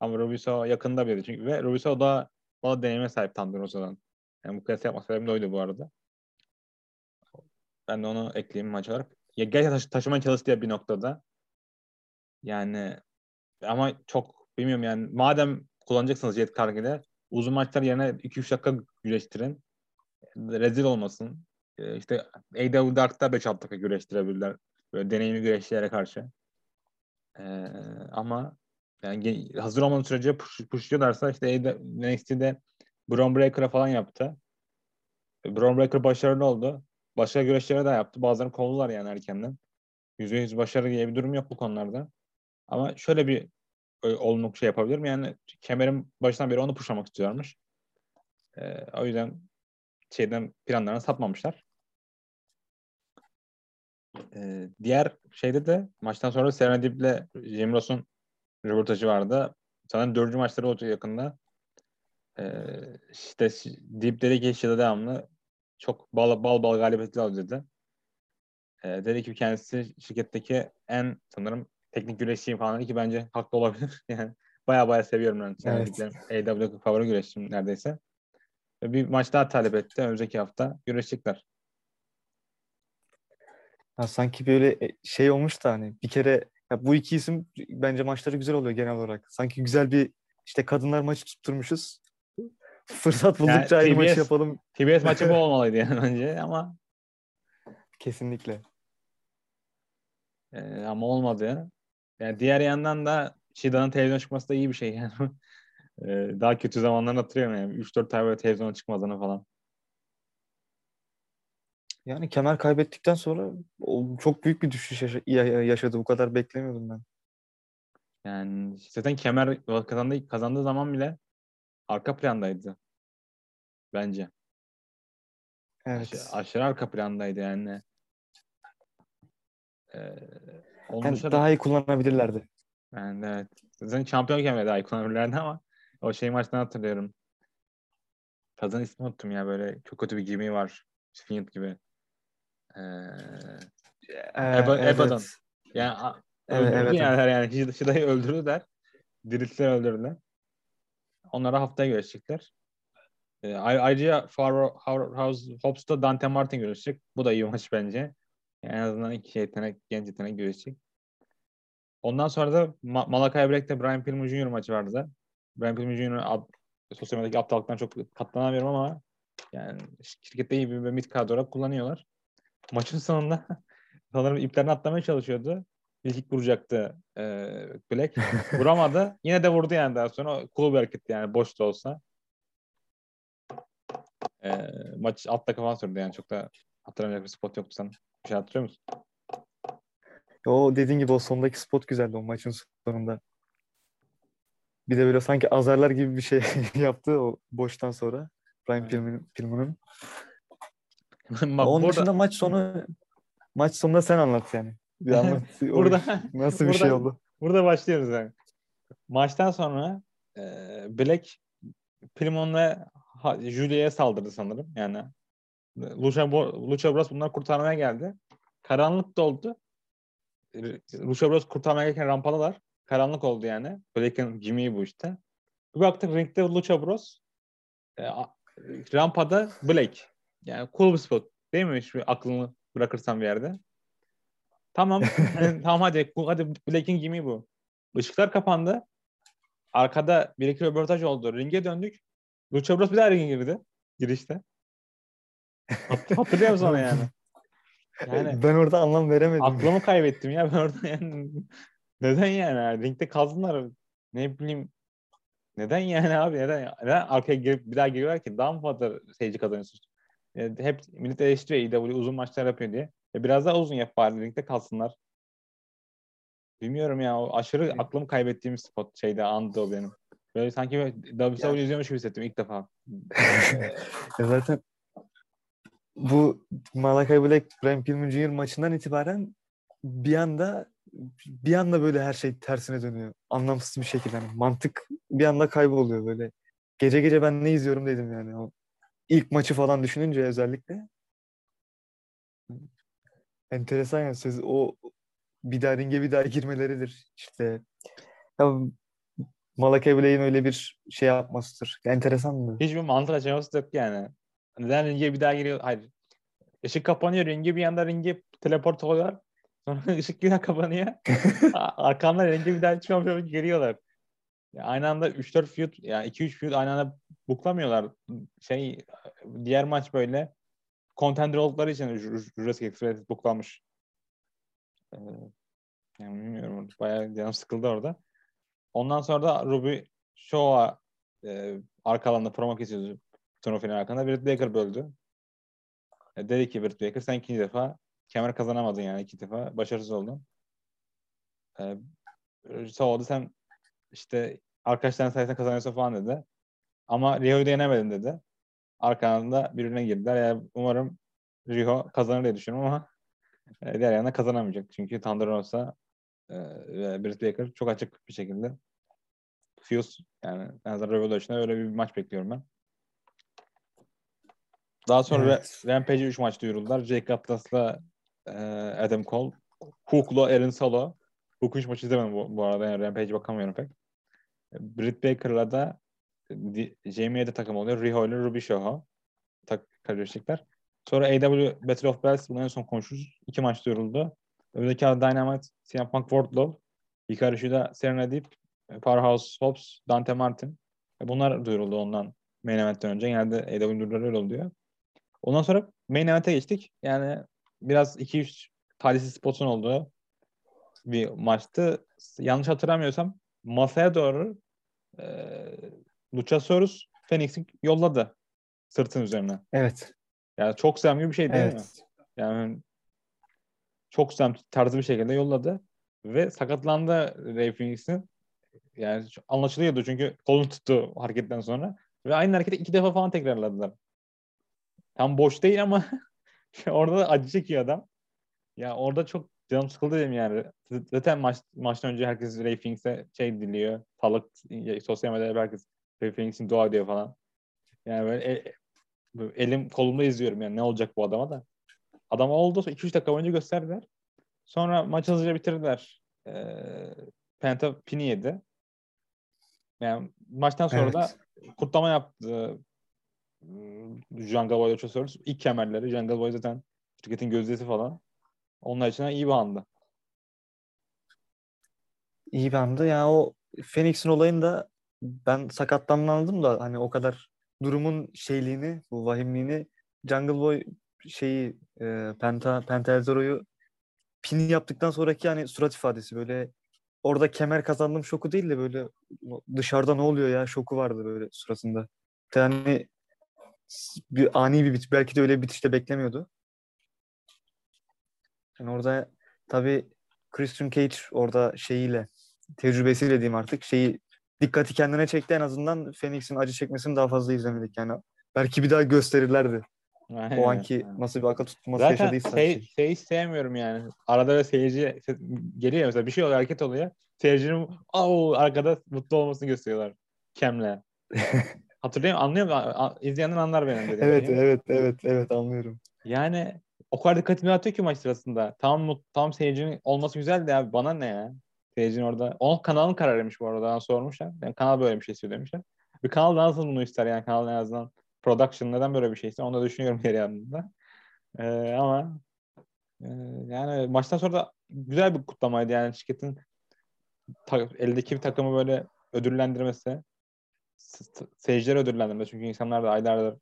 Ama Rubiso yakında biriydi çünkü ve Rubiso da o deneyime sahip Thunder Rosa'dan. Yani bu kıyas yapma sebebim de oydu bu arada. Ben de onu ekleyeyim maç olarak. Ya gerçekten taşı taşımaya çalıştı bir noktada. Yani ama çok bilmiyorum yani madem kullanacaksınız jet kargide uzun maçlar yerine 2-3 dakika güreştirin. Rezil olmasın. Ee, işte AW Dark'ta 5-6 dakika güreştirebilirler. Böyle deneyimli güreşçilere karşı. Ee, ama yani hazır olmadığı sürece push, pushluyorlarsa işte NXT'de Braun Breaker'a falan yaptı. Braun Breaker başarılı oldu. Başka güreşlere de yaptı. Bazılarını kovdular yani erkenden. %100 başarı diye bir durum yok bu konularda. Ama şöyle bir olumlu şey yapabilirim. Yani kemerin başından beri onu pushlamak istiyormuş. Ee, o yüzden şeyden planlarını satmamışlar. Ee, diğer şeyde de maçtan sonra Serena Deep'le Jim Ross'un röportajı vardı. Sanırım dördüncü maçları olacak yakında. Ee, işte Deep dedi ki işte devamlı çok bal bal, bal galibiyetli aldı dedi. Ee, dedi ki kendisi şirketteki en sanırım teknik güreşçiyim falan dedi ki bence haklı olabilir. yani baya baya seviyorum ben. Evet. AW favori güreşçim neredeyse. Ve bir maç daha talep etti. Önümüzdeki hafta güreşecekler. Ya sanki böyle e, şey olmuş da hani bir kere ya bu iki isim bence maçları güzel oluyor genel olarak. Sanki güzel bir işte kadınlar maçı tutturmuşuz. Fırsat buldukça yani, aynı TBS, maçı yapalım. TBS maçı bu olmalıydı yani bence ama kesinlikle. Ee, ama olmadı. Yani diğer yandan da Shida'nın televizyon çıkması da iyi bir şey yani. ee, daha kötü zamanlarını hatırlıyorum yani. 3-4 ay böyle televizyona çıkmadığını falan. Yani kemer kaybettikten sonra çok büyük bir düşüş yaşadı. Bu kadar beklemiyordum ben. Yani zaten kemer kazandığı, kazandığı zaman bile arka plandaydı. Bence. Evet. Aşırı, aşırı arka plandaydı yani. Ee, yani daha iyi kullanabilirlerdi. Yani evet. Zaten şampiyon kemeri daha iyi kullanabilirlerdi ama o şey maçtan hatırlıyorum. Kazan ismi unuttum ya böyle çok kötü bir gimi var. Fiend gibi. Ee, ee, Eba, evet. Eba'dan. Yani evet, evet, yani, yani Şida'yı öldürdüler. Diriltler öldürdüler. Onlara haftaya görüşecekler. Ee, ayrıca House Hobbs'ta Dante Martin görüşecek. Bu da iyi maç bence. En azından iki yetenek, genç yetenek görüşecek. Ondan sonra da Ma- Malakai Black'te Brian Pillman Jr. maçı vardı da. Brian Pillman Jr. sosyal medyadaki aptallıktan çok katlanamıyorum ama yani şirkette iyi bir mid kadro olarak kullanıyorlar maçın sonunda sanırım iplerini atlamaya çalışıyordu. İlk vuracaktı e, Black. Vuramadı. Yine de vurdu yani daha sonra. Cool bir hareket yani boş da olsa. E, maç alt falan sürdü yani çok da hatırlamayacak bir spot yoktu sen. Bir şey hatırlıyor musun? O dediğin gibi o sondaki spot güzeldi o maçın sonunda. Bir de böyle sanki azarlar gibi bir şey yaptı o boştan sonra. Brian Pillman'ın. Bak, Onun dışında maç sonu maç sonunda sen anlat yani. Bir anlat. burada nasıl bir burada, şey oldu? Burada başlıyoruz yani. Maçtan sonra e, Black Primon'la Julia'ya saldırdı sanırım. Yani Lucha, Lucha Bros bunları kurtarmaya geldi. Karanlık doldu. Lucha Bros kurtarmaya gelirken rampadalar. Karanlık oldu yani. Blake'in Jimmy'yi bu işte. Bir baktık ringde Lucha Bros. E, rampada Blake. Yani cool bir spot. Değil mi? Şu aklını bırakırsan bir yerde. Tamam. tamam hadi. Hadi Blake'in Jimmy bu. Işıklar kapandı. Arkada bir iki röportaj oldu. Ringe döndük. Lucha Bros bir daha ringe girdi. Girişte. Hat- Hatırlıyor musun onu yani? Yani ben orada anlam veremedim. aklımı kaybettim ya ben orada yani. Neden yani? Ringde kalsınlar. Ne bileyim. Neden yani abi? Neden, neden arkaya girip bir daha giriyorlar ki? Daha mı fazla seyirci kazanıyorsunuz? E, hep millet eleştiriyor AEW uzun maçlar yapıyor diye. E, biraz daha uzun yap bari. Ringde kalsınlar. Bilmiyorum ya. O aşırı aklımı kaybettiğim spot şeyde andı o benim. Böyle sanki WWE izliyormuş gibi hissettim ilk defa. Ya zaten bu Malakai Black Brian Pillman Jr. maçından itibaren bir anda bir anda böyle her şey tersine dönüyor. Anlamsız bir şekilde. Yani mantık bir anda kayboluyor böyle. Gece gece ben ne izliyorum dedim yani. O ilk maçı falan düşününce özellikle. Enteresan yani söz o bir daha ringe bir daha girmeleridir. İşte ya Malakai Black'in öyle bir şey yapmasıdır. Enteresan mı? Hiçbir mantık açıklaması yok yani. Neden ringe bir daha giriyor? Hayır. Işık kapanıyor. Ringe bir anda ringe teleport oluyorlar. Sonra ışık bir daha kapanıyor. Arkamdan ringe bir daha çıkmıyor. Geliyorlar. Ya aynı anda 3-4 feud yani 2-3 feud aynı anda buklamıyorlar. Şey diğer maç böyle contender oldukları için Ju- Jurassic Express buklanmış. Ee, yani bilmiyorum. Bayağı canım sıkıldı orada. Ondan sonra da Ruby Show'a e, arka alanda promo kesiyordu turnuva finali hakkında. Britt Baker böldü. E, dedi ki Britt Baker sen ikinci defa kemer kazanamadın yani iki defa. Başarısız oldun. E, Show'da sen işte arkadaşların sayesinde kazanıyorsun falan dedi. Ama Rio'yu da yenemedin dedi. Arkalarında birbirine girdiler. Yani umarım Rio kazanır diye düşünüyorum ama e, diğer yana kazanamayacak. Çünkü Thunder Rosa e, Britt Baker çok açık bir şekilde Fuse yani en azından Revolution'da öyle bir maç bekliyorum ben. Daha sonra Evet. Ra- Rampage'e 3 maç duyuruldular. Jake Atlas'la e, Adam Cole. Hook'la Aaron Solo. Hook'un hiç maçı izlemedim bu, bu arada. Yani Rampage'e bakamıyorum pek. E, Britt Baker'la da Jamie'ye de takım oluyor. Riho ile Ruby Soho. Tak karışıklar. Sonra AW Battle of Bells bunu en son konuşuruz. İki maç duyuruldu. Öbürdeki adı Dynamite, CM Punk Wardlow. Hikaru Shida, Serena Deep, Powerhouse Hobbs, Dante Martin. E, Bunlar duyuruldu ondan main event'ten önce. Genelde AW duyuruları öyle oluyor. Ondan sonra main event'e geçtik. Yani biraz 2-3 talihsiz spotun olduğu bir maçtı. Yanlış hatırlamıyorsam masaya doğru e, Luchasaurus Phoenix'i yolladı sırtın üzerine. Evet. Yani çok sevimli bir şey değil mi? Evet. Yani çok sem tarzı bir şekilde yolladı ve sakatlandı Ray Phoenix'in. Yani anlaşılıyordu çünkü kolunu tuttu hareketten sonra. Ve aynı hareketi iki defa falan tekrarladılar. Tam boş değil ama orada da acı çekiyor adam. Ya orada çok canım sıkıldı dedim yani. Zaten maç, maçtan önce herkes Ray Phoenix'e şey diliyor. Sağlık, sosyal medyada herkes Ray Phoenix'in dua ediyor falan. Yani böyle e- böyle elim kolumda izliyorum yani ne olacak bu adama da. Adam oldu 2-3 dakika önce gösterdiler. Sonra maçı hızlıca bitirdiler. Ee, Penta pini yedi. Yani maçtan sonra Evet. da kutlama yaptı. Jungle Boy Luchasaurus. İlk kemerleri. Jungle Boy zaten şirketin gözdesi falan. Onlar için iyi bir andı. İyi bir andı. Yani o Phoenix'in olayında ben sakatlanma anladım da hani o kadar durumun şeyliğini, bu vahimliğini Jungle Boy şeyi e, Penta Penta El Zoro'yu pin yaptıktan sonraki hani surat ifadesi böyle orada kemer kazandım şoku değil de böyle dışarıda ne oluyor ya şoku vardı böyle suratında. Yani bir ani bir bit belki de öyle bir bitişte beklemiyordu. Yani orada tabii Christian Cage orada şeyiyle tecrübesiyle diyeyim artık şeyi dikkati kendine çekti en azından Phoenix'in acı çekmesini daha fazla izlemedik yani. Belki bir daha gösterirlerdi. Aynen. O anki nasıl bir akıl tutması Zaten yaşadıysa. şey, şey. şeyi sevmiyorum yani. Arada böyle seyirci se- geliyor mesela bir şey oluyor hareket oluyor. Seyircinin arkada mutlu olmasını gösteriyorlar. Kemle. Hatırlıyor? Anlıyor musun? İzleyenler anlar benim dediğim Evet, şeyi. evet, evet, evet anlıyorum. Yani o kadar dikkatimi atıyor ki maç sırasında. Tam tam seyircinin olması güzel de abi bana ne ya? Seyircinin orada. O kanalın kararıymış bu arada. Sormuşlar. Yani kanal böyle bir şey istiyor demişler. Bir kanal nasıl bunu ister yani kanal en azından production neden böyle bir şey ister onu da düşünüyorum geri yanında. Ee, ama e, yani maçtan sonra da güzel bir kutlamaydı yani şirketin ta, eldeki bir takımı böyle ödüllendirmesi seyircileri ödüllendirmesi çünkü insanlar da aylardır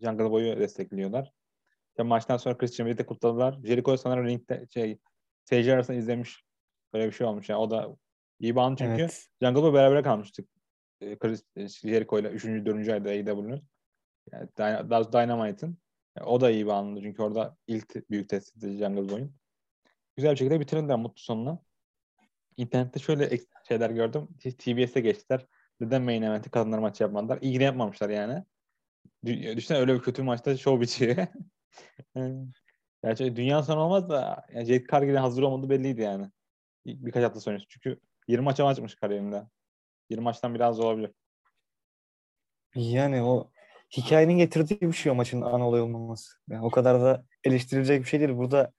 Jungle Boy'u destekliyorlar. Ya maçtan sonra Christian Bale'i de kutladılar. Jericho sanırım ringde şey seyirci arasında izlemiş. Böyle bir şey olmuş yani. O da iyi bağlı çünkü evet. Jungle Boy beraber kalmıştık. Ee, Chris, e, Jericho ile 3. 4. ayda AEW'nun. Yani Dynamite'ın. Yani o da iyi bağlandı çünkü orada ilk büyük testi Jungle Boy'un. Güzel bir şekilde bitirdiler mutlu sonuna. İnternette şöyle şeyler gördüm. TBS'e geçtiler. Neden main event'i kadınlar maçı yapmadılar? İyi yapmamışlar yani. Düşünsene öyle bir kötü maçta show bitiyor. Gerçi dünya sonu olmaz da yani Jade Cargill'in hazır olmadığı belliydi yani. Bir, birkaç hafta sonra. Çünkü 20 maça maçmış kariyerinde. 20 maçtan biraz olabilir. Yani o hikayenin getirdiği bir şey o maçın ana olay olmaması. Yani o kadar da eleştirilecek bir şey değil. Burada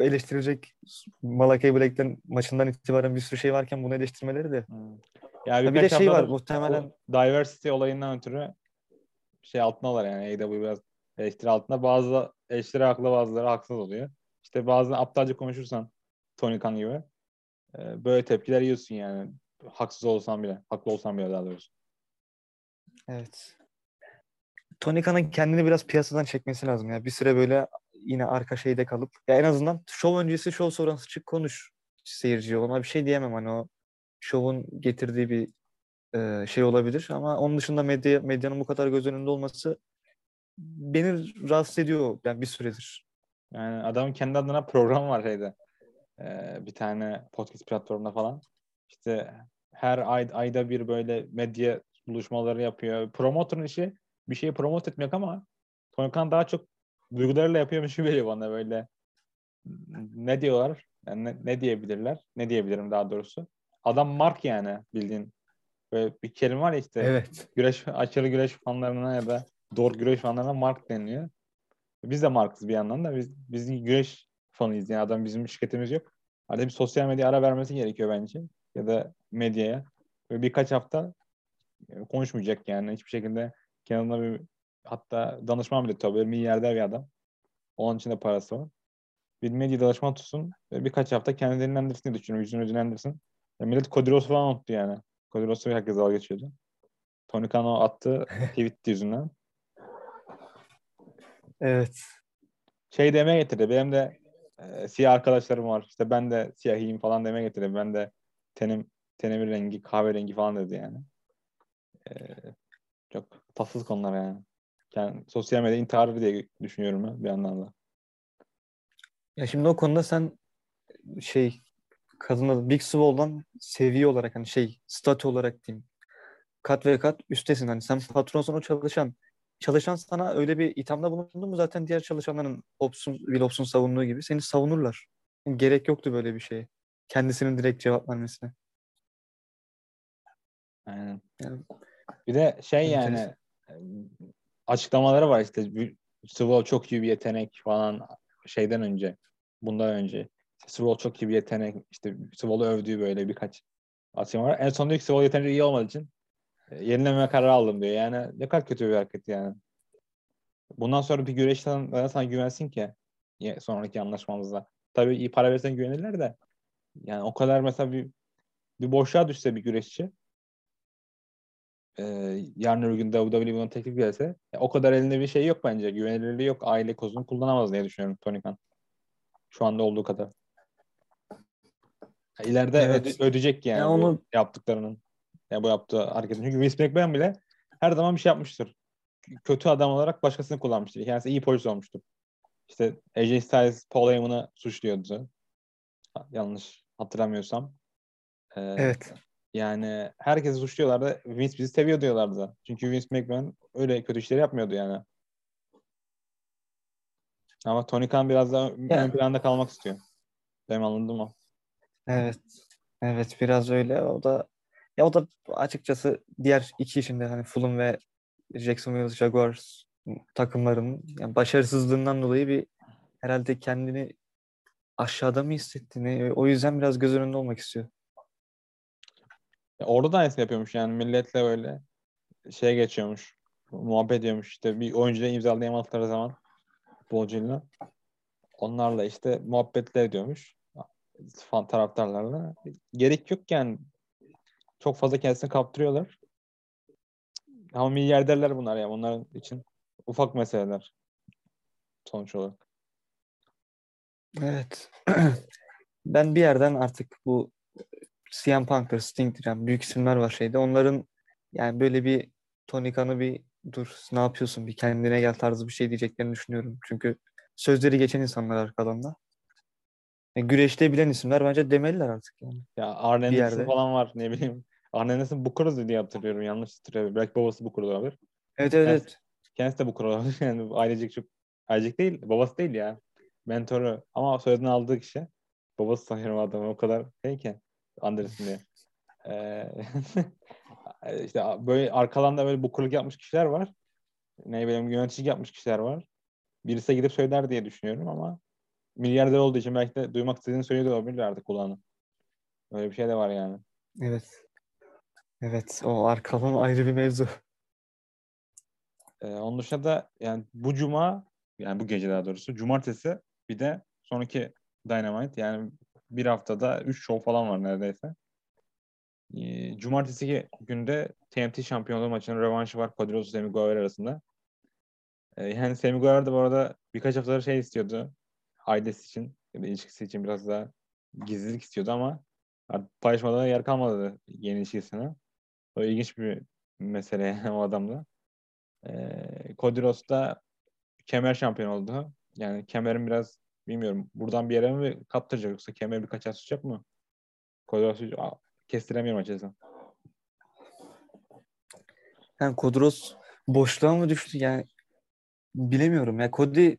eleştirilecek Malakai Black'ten maçından itibaren bir sürü şey varken bunu eleştirmeleri de. Hmm. Yani bir de şey var muhtemelen diversity olayından ötürü şey altındalar yani AW biraz eleştiri altında. Bazı eleştiri haklı bazıları haksız oluyor. İşte bazen aptalca konuşursan Tony Khan gibi e, böyle tepkiler yiyorsun yani. Haksız olsan bile. Haklı olsan bile daha doğrusu. Evet. Tony Khan'ın kendini biraz piyasadan çekmesi lazım ya. Bir süre böyle yine arka şeyde kalıp ya en azından şov öncesi şov sonrası çık konuş seyirciye. Ona bir şey diyemem hani o şovun getirdiği bir e, şey olabilir ama onun dışında medya medyanın bu kadar göz önünde olması beni rahatsız ediyor yani bir süredir. Yani adamın kendi adına program var şeyde. Ee, bir tane podcast platformunda falan. İşte her ay, ayda bir böyle medya buluşmaları yapıyor. Promotörün işi bir şeyi promote etmek ama Tony Khan daha çok duygularıyla yapıyormuş gibi geliyor bana böyle. Ne diyorlar? Yani ne, ne diyebilirler? Ne diyebilirim daha doğrusu? Adam Mark yani bildiğin. Böyle bir kelime var ya işte. Evet. Güreş, aşırı güreş fanlarına ya da doğru güreş fanlarına Mark deniliyor. Biz de Mark'ız bir yandan da. Biz, biz güreş fanıyız. Yani adam bizim şirketimiz yok. Arada bir sosyal medya ara vermesi gerekiyor bence. Ya da medyaya. Böyle birkaç hafta konuşmayacak yani. Hiçbir şekilde kendine bir hatta danışman bile tabii. Milyarder bir adam. Onun için de parası var. Bir medya danışman tutsun. Ve birkaç hafta kendini dinlendirsin diye düşünüyorum. Yüzünü ödüllendirsin. Ya millet Kodiros falan unuttu yani. Kodiros'u herkes dalga geçiyordu. Tony Khan o attı tweet yüzünden. Evet. Şey demeye getirdi. Benim de e, siyah arkadaşlarım var. İşte ben de siyahiyim falan demeye getirdi. Ben de tenim tenimin rengi kahverengi falan dedi yani. E, çok tatsız konular yani. yani. Sosyal medya intiharı diye düşünüyorum ben bir yandan da. Ya şimdi o konuda sen şey kadınla Big Swole'dan seviye olarak hani şey statü olarak diyeyim kat ve kat üstesin. Hani sen patronsun o çalışan. Çalışan sana öyle bir ithamda bulundu mu zaten diğer çalışanların Hobbes'un, Will Hobbes'un savunduğu gibi seni savunurlar. Yani gerek yoktu böyle bir şeye. Kendisinin direkt cevap vermesine. Aynen. Yani, bir de şey yani açıklamaları var işte Swole çok iyi bir yetenek falan şeyden önce bundan önce Swole çok iyi bir yetenek işte Swole'u övdüğü böyle birkaç açıklama var. En son diyor ki Swole yeterince iyi olmadığı için e, yenileme kararı aldım diyor. Yani ne kadar kötü bir hareket yani. Bundan sonra bir güreşten neden sana güvensin ki sonraki anlaşmamızda. Tabii iyi para versen güvenirler de yani o kadar mesela bir bir boşluğa düşse bir güreşçi e, yarın öbür gün WWE buna teklif gelse e, o kadar elinde bir şey yok bence. Güvenilirliği yok. Aile kozunu kullanamaz diye düşünüyorum Tony Khan. Şu anda olduğu kadar. İleride evet. öde, ödeyecek yani, yani onu... yaptıklarının. Yani bu yaptığı hareketin. Çünkü Vince McMahon bile her zaman bir şey yapmıştır. Kötü adam olarak başkasını kullanmıştır. Kendisi iyi polis olmuştur. İşte AJ Styles Paul Heyman'ı suçluyordu. Yanlış hatırlamıyorsam. Ee, evet. Yani herkesi suçluyorlardı. Vince bizi seviyor diyorlardı. Çünkü Vince McMahon öyle kötü işleri yapmıyordu yani. Ama Tony Khan biraz daha yani. ön planda kalmak istiyor. Benim anladığım o. Evet. Evet biraz öyle. O da ya o da açıkçası diğer iki işinde hani Fulham ve Jacksonville Jaguars takımlarının yani başarısızlığından dolayı bir herhalde kendini aşağıda mı hissettiğini o yüzden biraz göz önünde olmak istiyor. Ya orada da aynısını yapıyormuş yani milletle böyle şeye geçiyormuş. Muhabbet ediyormuş işte bir oyuncuyla imzalayamadıkları zaman futbolcuyla. Onlarla işte muhabbetler ediyormuş. Fan taraftarlarla. Gerek yok yani. Çok fazla kendisini kaptırıyorlar. Ama milyarderler bunlar ya. Onların için ufak meseleler. Sonuç olarak. Evet. ben bir yerden artık bu CM Punk'tır, Sting'dir yani büyük isimler var şeyde. Onların yani böyle bir Tony Khan'ı bir dur ne yapıyorsun bir kendine gel tarzı bir şey diyeceklerini düşünüyorum. Çünkü sözleri geçen insanlar arkadan da. Yani güreşte bilen isimler bence demeliler artık yani. Ya Arne falan var ne bileyim. Arne Anderson Booker'ız diye hatırlıyorum. Yanlış hatırlıyorum. Belki babası Booker olabilir. Evet evet. Kendisi, kendisi de Booker olabilir. Yani ailecek çok ailecek değil. Babası değil ya. Mentoru. Ama soyadını aldığı kişi. Babası sanıyorum adamı. O kadar şeyken. Anderson diye. Ee, işte böyle arkalarında böyle bukurluk yapmış kişiler var. Ne bileyim yönetici yapmış kişiler var. Birisi gidip söyler diye düşünüyorum ama milyarder olduğu için belki de duymak istediğini söylüyor olabilir artık kulağına. Öyle bir şey de var yani. Evet. Evet o arkalığın ayrı bir mevzu. Ee, onun dışında da yani bu cuma yani bu gece daha doğrusu cumartesi bir de sonraki Dynamite yani bir haftada 3 show falan var neredeyse. Ee, cumartesi günde TNT şampiyonluğu maçının rövanşı var Rhodes Sammy Guevara arasında. Ee, yani Sammy Guevara da bu arada birkaç haftadır şey istiyordu. Ailesi için ya da ilişkisi için biraz daha gizlilik istiyordu ama paylaşmada yer kalmadı yeni ilişkisine. O ilginç bir mesele yani o adamda. Ee, da kemer şampiyon oldu. Yani kemerin biraz bilmiyorum buradan bir yere mi kaptıracak yoksa kemer birkaç ay tutacak mı? Rhodes'u kestiremiyorum açıkçası. Yani Kodros boşluğa mı düştü yani bilemiyorum. Ya Cody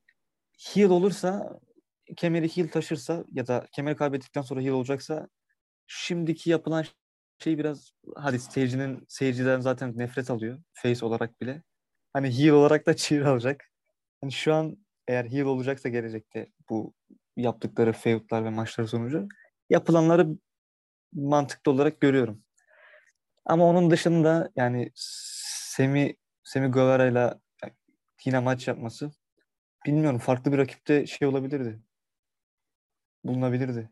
heel olursa kemeri heel taşırsa ya da kemeri kaybettikten sonra heel olacaksa şimdiki yapılan şey biraz hadi seyircinin seyirciden zaten nefret alıyor face olarak bile. Hani heel olarak da cheer alacak. Yani şu an eğer heel olacaksa gelecekte bu yaptıkları feudlar ve maçlar sonucu yapılanları mantıklı olarak görüyorum. Ama onun dışında yani Semi Semi Guevara ile yine maç yapması bilmiyorum farklı bir rakipte şey olabilirdi. Bulunabilirdi.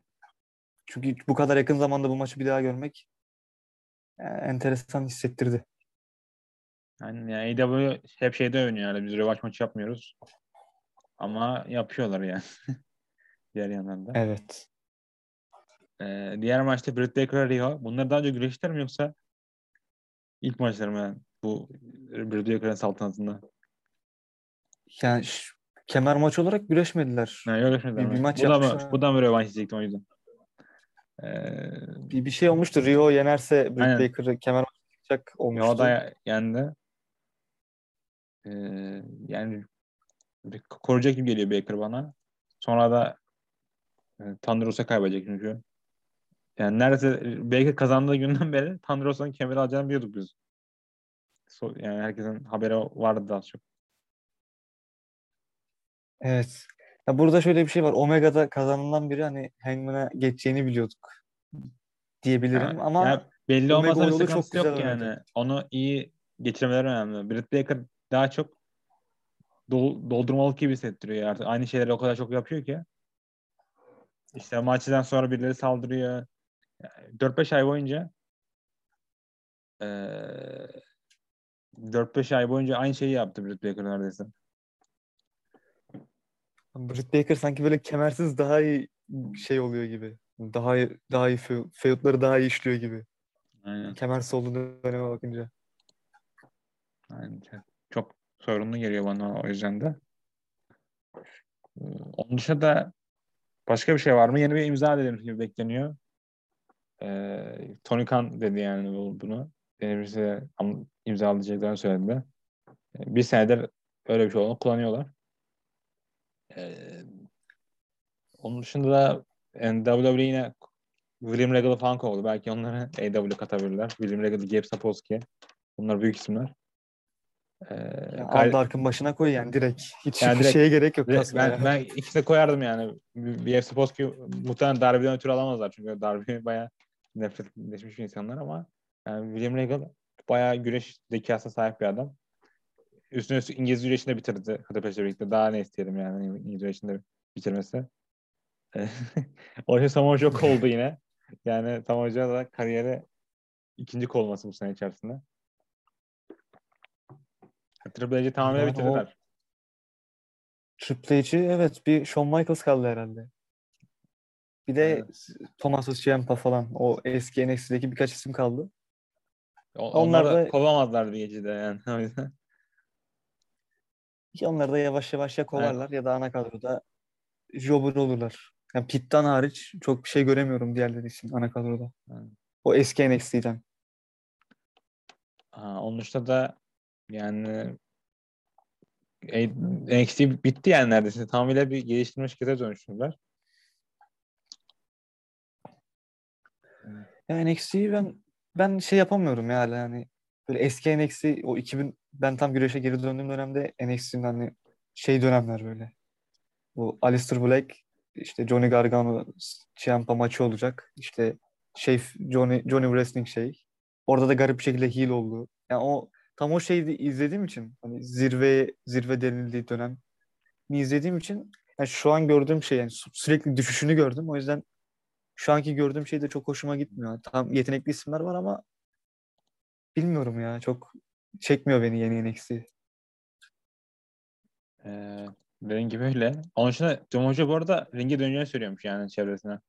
Çünkü bu kadar yakın zamanda bu maçı bir daha görmek yani enteresan hissettirdi. Yani, yani AEW hep şeyde oynuyor yani biz rövaş maçı yapmıyoruz. Ama yapıyorlar yani. Diğer yandan da. Evet. Ee, diğer maçta Britt Baker Rio. Bunlar daha önce güreştiler mi yoksa ilk maçları mı yani bu Britt Baker'ın saltanatında? Yani kemer maç olarak güreşmediler. Ne güreşmediler bir, bir maç bu da mı, bu da mı rövanş diyecektim o yüzden. Ee, bir, bir şey olmuştu. Rio yenerse Britt Baker'ı kemer maçı çıkacak olmuştu. O da yendi. Ee, yani koruyacak gibi geliyor Baker bana. Sonra da e, Thunderos'a kaybedecek çünkü. Yani neredeyse Baker kazandığı günden beri Thunderos'un kemeri alacağını biliyorduk biz. So, yani herkesin haberi vardı daha çok. Evet. Ya burada şöyle bir şey var. Omega'da kazanılan biri hani Hangman'a geçeceğini biliyorduk diyebilirim yani, ama yani belli olmasa bir sıkıntısı yok yani. Oynadı. Onu iyi geçirmeler önemli. Britt Baker daha çok dol, doldurmalık gibi hissettiriyor artık. Aynı şeyleri o kadar çok yapıyor ki. İşte maçtan sonra birileri saldırıyor. 4-5 ay boyunca ee, 4-5 ay boyunca aynı şeyi yaptı Britt Baker neredeyse. Britt Baker sanki böyle kemersiz daha iyi şey oluyor gibi. Daha iyi, daha iyi feudları daha iyi işliyor gibi. Aynen. Kemersiz olduğu döneme bakınca. Aynen. Çok sorunlu geliyor bana o yüzden de. Ee, onun dışında başka bir şey var mı? Yeni bir imza dediğimiz gibi bekleniyor. Ee, Tony Khan dedi yani bunu. Yeni birisi imzalayacaklarını söyledi. Ee, bir senedir öyle bir şey olduğunu kullanıyorlar. Ee, onun dışında da yani WWE yine William Regal'ı falan kovdu. Belki onları AW katabilirler. William Regal, Gabe Sapolsky. Bunlar büyük isimler. Ee, Ya gayet- Arda Arkın başına koy yani direkt. Hiç Yani direkt- şeye gerek yok. Kasmaya. ben, ben ikisini koyardım yani. FC Poski muhtemelen Darby'den ötürü alamazlar. Çünkü Darby bayağı nefretleşmiş bir insanlar ama yani William Regal bayağı güreş zekasına sahip bir adam. Üstüne üstlük İngiliz güreşini de bitirdi Hıdıpeş'le birlikte. Daha ne isteyelim yani İngiliz güreşini de bitirmesi. o yüzden Samoa Joe oldu yine. Yani Samoa Joe da kariyeri ikinci kol olması bu sene içerisinde. Triple H'yi tamamen Yani o- bitirdiler. Triple H'yi evet bir Shawn Michaels kaldı herhalde. Bir de Evet. Thomas Ciampa falan. O eski NXT'deki birkaç isim kaldı. O- Onlar Onlar da da- kovamazlar bir gecede yani. Onları da yavaş yavaş ya kovarlar ya da ana kadroda jobber olurlar. Yani Pitt'ten hariç çok bir şey göremiyorum diğerleri için ana kadroda. Evet. O eski NXT'den. Ha, onun dışında da yani e, NXT bitti yani neredeyse. Tamamıyla bir geliştirme şirkete dönüştürdüler. Ya NXT'yi ben ben şey yapamıyorum yani böyle eski NXT o 2000 ben tam güreşe geri döndüğüm dönemde NXT'nin hani şey dönemler böyle. Bu Aleister Black işte Johnny Gargano Ciampa maçı olacak. İşte şey Johnny Johnny Wrestling şey. Orada da garip bir şekilde heel oldu. Yani o tam o şeyi izlediğim için hani zirve zirve denildiği dönem izlediğim için yani şu an gördüğüm şey yani sü- sürekli düşüşünü gördüm. O yüzden şu anki gördüğüm şey de çok hoşuma gitmiyor. Tam yetenekli isimler var ama bilmiyorum ya çok çekmiyor beni yeni NXT. Ee, dediğin gibi öyle. Onun dışında Tom Hoca bu arada ringe döneceğini söylüyormuş yani çevresine.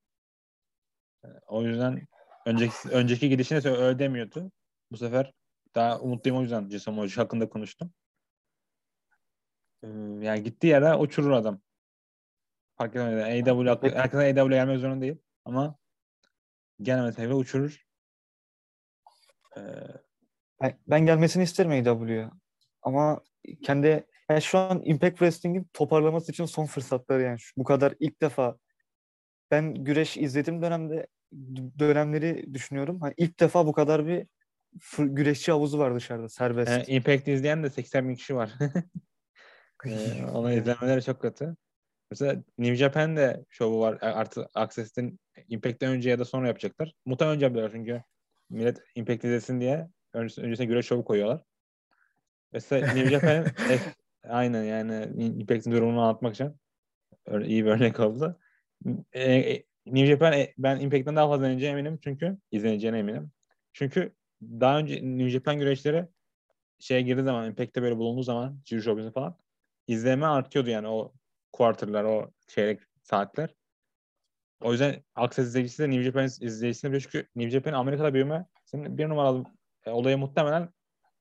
Ee, O yüzden önceki önceki gidişinde öyle demiyordu. Bu sefer daha umutluyum o yüzden Jason Hoca hakkında konuştum. Ee, yani gittiği yere uçurur adam. Fark hakkı, Peki. herkese AW gelmek zorunda değil. Ama gelmese bile uçurur. Ee, Ben, ben gelmesini isterim AEW'ya. Ama kendi yani şu an Impact Wrestling'in toparlaması için son fırsatları yani. Şu- Bu kadar ilk defa ben güreş izlediğim dönemde dönemleri düşünüyorum. Hani ilk defa bu kadar bir güreşçi havuzu var dışarıda serbest. e, Impact izleyen de 80 bin kişi var. Ee, ona izlemeleri çok kötü. Mesela New Japan'de şovu var. Artı Access'in Impact'ten önce ya da sonra yapacaklar. Muhtemelen önce yapıyorlar çünkü millet Impact izlesin diye öncesine, öncesine güreş şovu koyuyorlar. Mesela New Japan'in es- aynen yani Impact'in durumunu anlatmak için öyle iyi bir örnek oldu. E, e, New Japan e, ben Impact'ten daha fazla izleneceğine eminim çünkü izleneceğine eminim. Çünkü daha önce New Japan güreşleri şeye girdiği zaman Impact'te böyle bulunduğu zaman Jiri Showbizn'de falan izleme artıyordu yani o quarterlar, o çeyrek saatler. O yüzden Access izleyicisi de New Japan izleyicisine biliyor çünkü New Japan Amerika'da büyüme senin bir numaralı e, olayı muhtemelen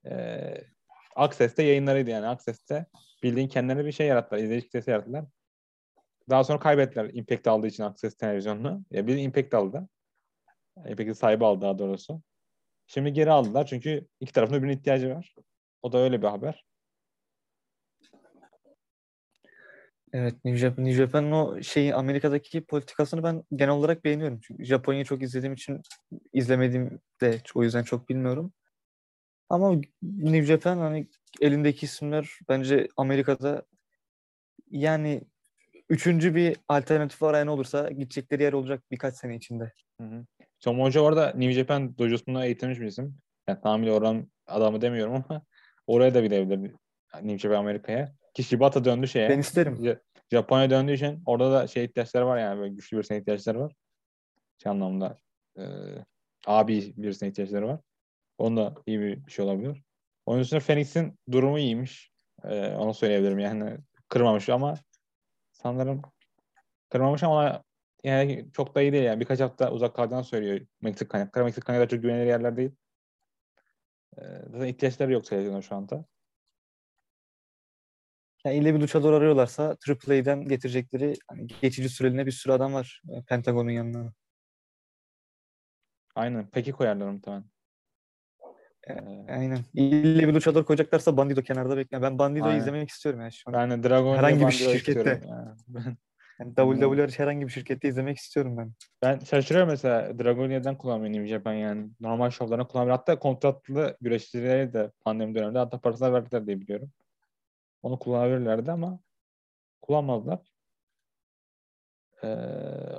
e, Access'te yayınlarıydı yani. Access'te bildiğin kendilerine bir şey yarattılar. izleyici kitlesi yarattılar. Daha sonra kaybettiler Impact aldığı için Access televizyonunu. Ya bir Impact aldı. Impact'in sahibi aldı daha doğrusu. Şimdi geri aldılar çünkü iki tarafın birbirine ihtiyacı var. O da öyle bir haber. Evet, New Japan, New Japan'ın o şeyi Amerika'daki politikasını ben genel olarak beğeniyorum. Çünkü Japonya'yı çok izlediğim için izlemediğim de o yüzden çok bilmiyorum. Ama New Japan hani elindeki isimler bence Amerika'da yani üçüncü bir alternatif arayan olursa gidecekleri yer olacak birkaç sene içinde. Hı hı. Tom Hoca orada New Japan dojosunda eğitilmiş bir isim. Yani tamamıyla oranın adamı demiyorum ama oraya da gidebilir New Japan Amerika'ya. Ki Shibata döndü şeye. Ben isterim. Ja- Japonya döndüğü için orada da şey ihtiyaçları var yani böyle güçlü birisine ihtiyaçları var. Şey anlamda e, abi birisine ihtiyaçları var. Onun da iyi bir şey olabilir. Onun dışında Phoenix'in durumu iyiymiş. E, onu söyleyebilirim yani kırmamış ama sanırım kırmamış ama yani çok da iyi değil yani. Birkaç hafta uzak kalacağını söylüyor Meksik kaynakları. Meksik kaynakları çok güvenilir yerler değil. E, zaten ihtiyaçları yok televizyona şu anda. Yani ille bir luchador arıyorlarsa AAA'den getirecekleri hani geçici süreliğine bir sürü adam var e, Pentagon'un yanına. Aynen. Peki koyarlar muhtemelen. E, Ee, Aynen. İlle bir luchador koyacaklarsa Bandido kenarda bekliyor. Ben Bandido'yu Aynen. izlemek istiyorum ya şu an. Ben de Dragon Herhangi bir şirkette. yani. Yani WWE herhangi bir şirkette izlemek istiyorum ben. Ben şaşırıyorum mesela Dragon neden kullanmıyor New Japan yani. Normal şovlarına kullanmıyor. Hatta kontratlı güreşçilere de pandemi döneminde hatta parasını verdiler diye biliyorum. Onu kullanabilirlerdi ama kullanmadılar. Ee,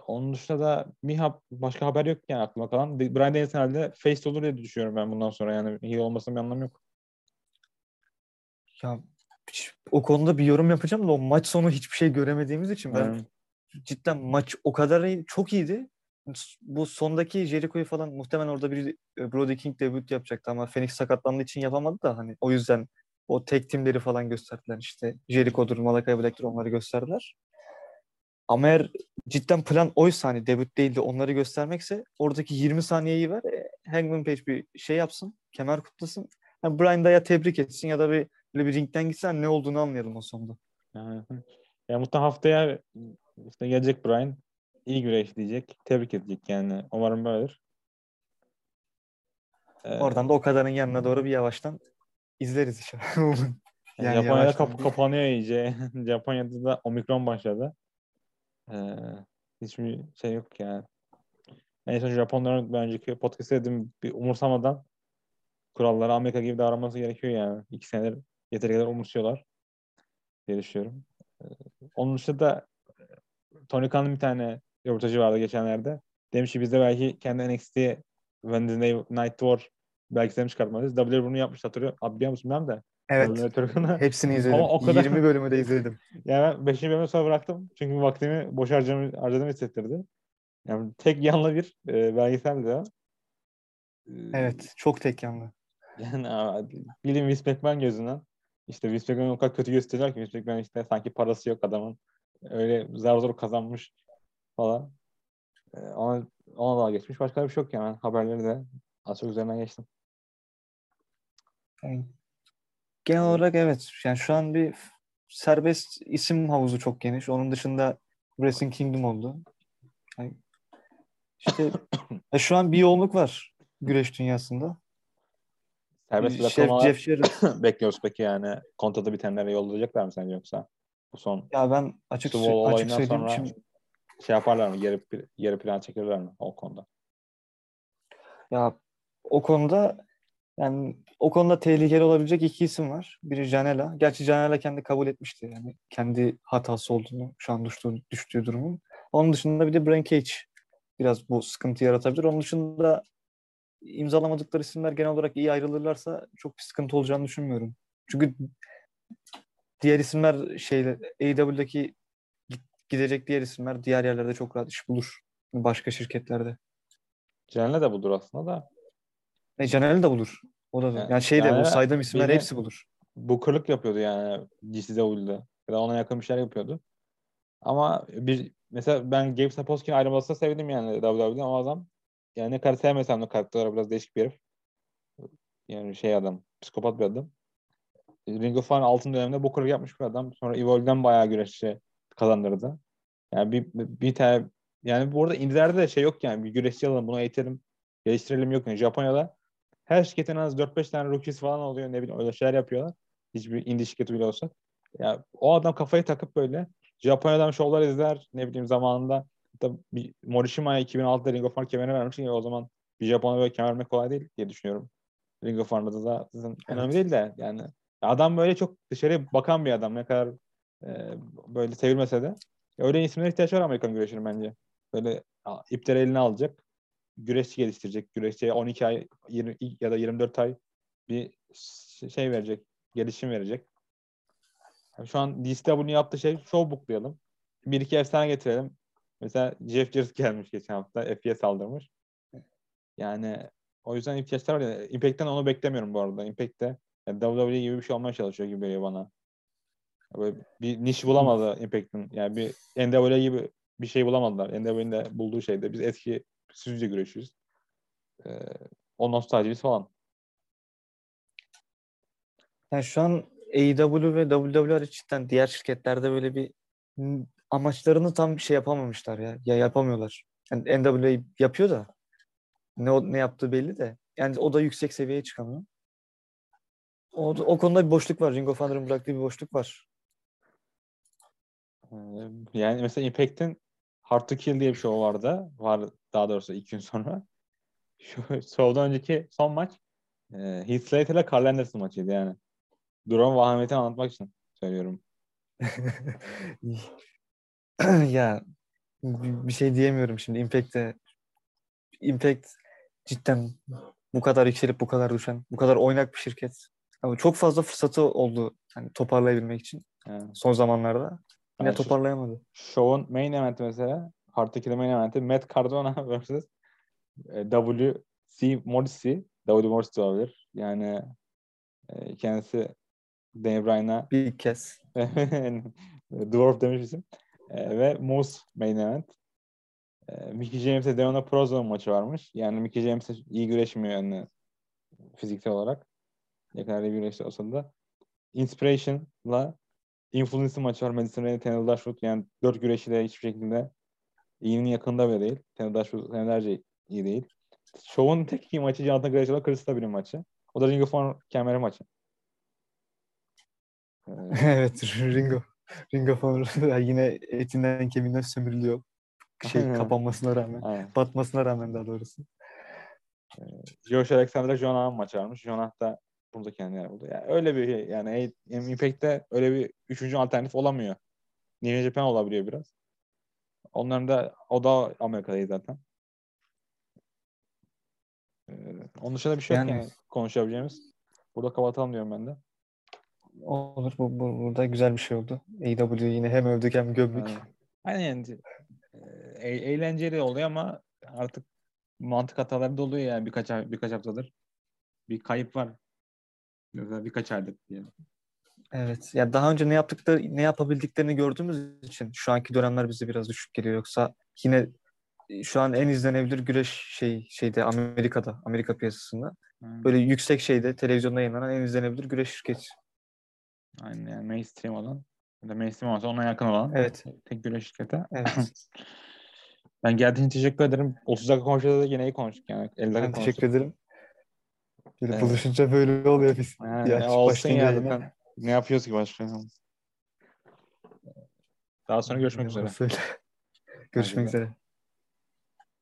onun dışında da bir başka haber yok yani aklıma kalan. Brian Danielson herhalde face olur diye düşünüyorum ben bundan sonra yani heel olmasının bir anlamı yok. Ya o konuda bir yorum yapacağım da o maç sonu hiçbir şey göremediğimiz için ben hmm. cidden maç o kadar iyi, çok iyiydi. Bu sondaki Jericho'yu falan muhtemelen orada bir Brody King debut yapacaktı ama Phoenix sakatlandığı için yapamadı da hani o yüzden o tek timleri falan gösterdiler işte. Jericho'dur, Malakai Black'tir onları gösterdiler. Ama eğer cidden plan oysa hani debut değil de onları göstermekse oradaki 20 saniyeyi ver. E, Hangman Page bir şey yapsın. Kemer kutlasın. Yani Brian da ya tebrik etsin ya da bir böyle bir ringden gitsen ne olduğunu anlayalım o sonunda. Yani, ya muhtemelen haftaya işte gelecek Brian iyi güreş diyecek. Tebrik edecek yani. Umarım böyledir. Ee, Oradan da o kadarın yanına doğru bir yavaştan izleriz işte. yani Japonya'da kap kapanıyor iyice. Japonya'da da omikron başladı. Ee, hiçbir şey yok yani. En son Japonların ben önceki podcast'te dedim bir umursamadan kuralları Amerika gibi davranması gerekiyor yani. İki senedir yeteri kadar umursuyorlar diye düşünüyorum. Ee, onun dışında da Tony Khan'ın bir tane röportajı vardı geçenlerde. Demiş ki biz de belki kendi NXT Wednesday Night War belgeselini çıkartmalıyız. WWE bunu yapmış hatırlıyor. Abi musun ben de. Evet. Hepsini izledim. Ama o kadar... 20 bölümü de izledim. yani 5. bölümü sonra bıraktım. Çünkü vaktimi boş harcamı, harcadığımı hissettirdi. Yani tek yanlı bir e, belgesel de. Ee, evet. Çok tek yanlı. Yani abi, bilin Vince McMahon gözünden. İşte Vince McMahon o kadar kötü gösteriyor ki Vince McMahon işte sanki parası yok adamın. Öyle zar zor kazanmış falan. Ee, ona, ona daha geçmiş. Başka bir şey yok yani. Haberleri de az çok üzerinden geçtim. Yani Genel olarak evet. Yani şu an bir serbest isim havuzu çok geniş. Onun dışında Wrestling Kingdom oldu. Yani işte e, şu an bir yoğunluk var güreş dünyasında. Serbest bırakılmalar Jeff bekliyoruz peki yani kontratı bitenlere yollayacaklar mı sence yoksa? Bu son ya ben açık, açık söyleyeyim sonra şimdi... şey yaparlar mı? Geri, geri plan çekirler mi o konuda? Ya o konuda yani o konuda tehlikeli olabilecek iki isim var. Biri Janela. Gerçi Janela kendi kabul etmişti. Yani kendi hatası olduğunu şu an düştüğü, düştüğü durumun. Onun dışında bir de Brian Cage biraz bu sıkıntı yaratabilir. Onun dışında imzalamadıkları isimler genel olarak iyi ayrılırlarsa çok bir sıkıntı olacağını düşünmüyorum. Çünkü diğer isimler şeyle AEW'daki gidecek diğer isimler diğer yerlerde çok rahat iş bulur. Başka şirketlerde. Janela de bulur aslında da. E, Caner'i de bulur. O da yani, yani şey de yani, bu saydığım isimler hepsi bulur. Bu kırık yapıyordu yani GCW'de. Ya da ona yakın bir şeyler yapıyordu. Ama bir mesela ben Gabe Sapolsky'nin ayrılmasına sevdim yani WWE'den o adam. Yani ne kadar sevmesem de karakter biraz değişik bir herif. Yani şey adam, psikopat bir adam. Ring of Honor altın döneminde bu kırık yapmış bir adam. Sonra Evolve'den bayağı güreşçi kazandırdı. Yani bir, bir tane yani bu arada indilerde de şey yok yani bir güreşçi alalım bunu eğitelim geliştirelim yok. Yani Japonya'da her şirketin az 4-5 tane rookies falan oluyor. Ne bileyim öyle şeyler yapıyorlar. Hiçbir indie şirketi bile olsa. Ya o adam kafayı takıp böyle Japonya'dan şovlar izler. Ne bileyim zamanında da bir Morishima'ya 2006'da Ring of Honor kemerini vermiş. Ya o zaman bir Japon'a böyle kemer vermek kolay değil diye düşünüyorum. Ring of Honor'da da zaten evet. önemli değil de yani adam böyle çok dışarı bakan bir adam. Ne kadar e, böyle sevilmese de. Öyle isimlere ihtiyaç var Amerikan güreşinin bence. Böyle ipleri eline alacak güreşçi geliştirecek. Güreşçiye 12 ay 20, ya da 24 ay bir şey verecek. Gelişim verecek. Yani şu an DCW'nin yaptığı şey show booklayalım. Bir iki efsane getirelim. Mesela Jeff Jarrett gelmiş geçen hafta. FPS aldırmış. Yani o yüzden ihtiyaçlar var. Ya. Impact'ten onu beklemiyorum bu arada. Impact'te yani WWE gibi bir şey olmaya çalışıyor gibi geliyor bana. Böyle bir niş bulamadı Impact'in. Yani bir NWA gibi bir şey bulamadılar. NWA'nin de bulduğu şeyde. Biz eski süzce güreşiyoruz. Ee, o nostaljimiz falan. Yani şu an AEW ve WWE cidden diğer şirketlerde böyle bir amaçlarını tam şey yapamamışlar ya. Ya yapamıyorlar. Yani NWA yapıyor da ne ne yaptığı belli de. Yani o da yüksek seviyeye çıkamıyor. O, o konuda bir boşluk var. Ring of Honor'ın bıraktığı bir boşluk var. Ee, yani mesela Impact'in Hard to Kill diye bir show vardı. Var daha doğrusu iki gün sonra. Şu show'dan önceki son maç e, Heath Slater ile Carl Anderson maçıydı yani. Durum vahametini anlatmak için söylüyorum. ya bir şey diyemiyorum şimdi Impact'te Impact cidden bu kadar yükselip bu kadar düşen, bu kadar oynak bir şirket. Ama çok fazla fırsatı oldu hani toparlayabilmek için Yani, son zamanlarda. Yine Yani toparlayamadı. Show'un main eventi mesela Hard to Kill'in main eventi Matt Cardona vs. W.C. Morrissey. W. Morrissey olabilir. Yani e, kendisi Daniel Bryan'a Bir kez. Dwarf demiş isim. E, ve Moose main event. E, Mickey James'e Deonna Purrazzo'nun maçı varmış. Yani Mickey James de iyi güreşmiyor yani fiziksel olarak. Ne kadar iyi güreşti olsa da. Inspiration'la Influence'ın maçı var. Madison Rae, Tanner Dashwood. Yani dört güreşi de hiçbir şekilde iyinin yakında bile değil. Tanner Dashwood senelerce iyi değil. Show'un tek iyi maçı Jonathan Gresham Chris Sabin'in maçı. O da Ring of Honor kemeri maçı. Ee, evet Ringo. Ringo falan yine etinden kemiğinden sömürülüyor. Şey Aynen. kapanmasına rağmen. aynen. Batmasına rağmen daha doğrusu. Josh Alexander Jonah'ın maçı varmış. Jonah da burada kendini yer buldu. Yani öyle bir. Yani yani Impact'te öyle bir üçüncü alternatif olamıyor. New Japan olabiliyor biraz. Onların da o da Amerika'daydı zaten. Ee, onun dışında bir şey yok Yani- yani konuşabileceğimiz. Burada kapatalım diyorum ben de. Olur. Bu, bu, burada güzel bir şey oldu. AEW yine hem övdük hem gömdük. Aynen. Yani, e, e- eğlenceli oluyor ama artık mantık hataları da oluyor yani birkaç birkaç haftadır. Bir kayıp var. Mesela birkaç aydır diyelim. Evet. Ya daha önce ne yaptıkları, ne yapabildiklerini gördüğümüz için şu anki dönemler bize biraz düşük geliyor. Yoksa yine e, şu an en izlenebilir güreş şey şeyde Amerika'da, Amerika piyasasında. Aynen. Böyle yüksek şeyde televizyonda yayınlanan en izlenebilir güreş şirketi. Aynen yani mainstream olan ya da mainstream olmasa ona yakın olan Evet. tek güreş şirketi. Evet. Ben geldiğin için teşekkür ederim. 30 dakika konuşuyoruz da yine iyi konuştuk yani. 50 dakika Ben konuştuk. teşekkür ederim. Böyle Evet. buluşunca böyle oluyor biz. Yani, Ya, olsun ya zaten. Ne yapıyoruz ki başka? Daha sonra görüşmek üzere. Söyle. Görüşmek üzere.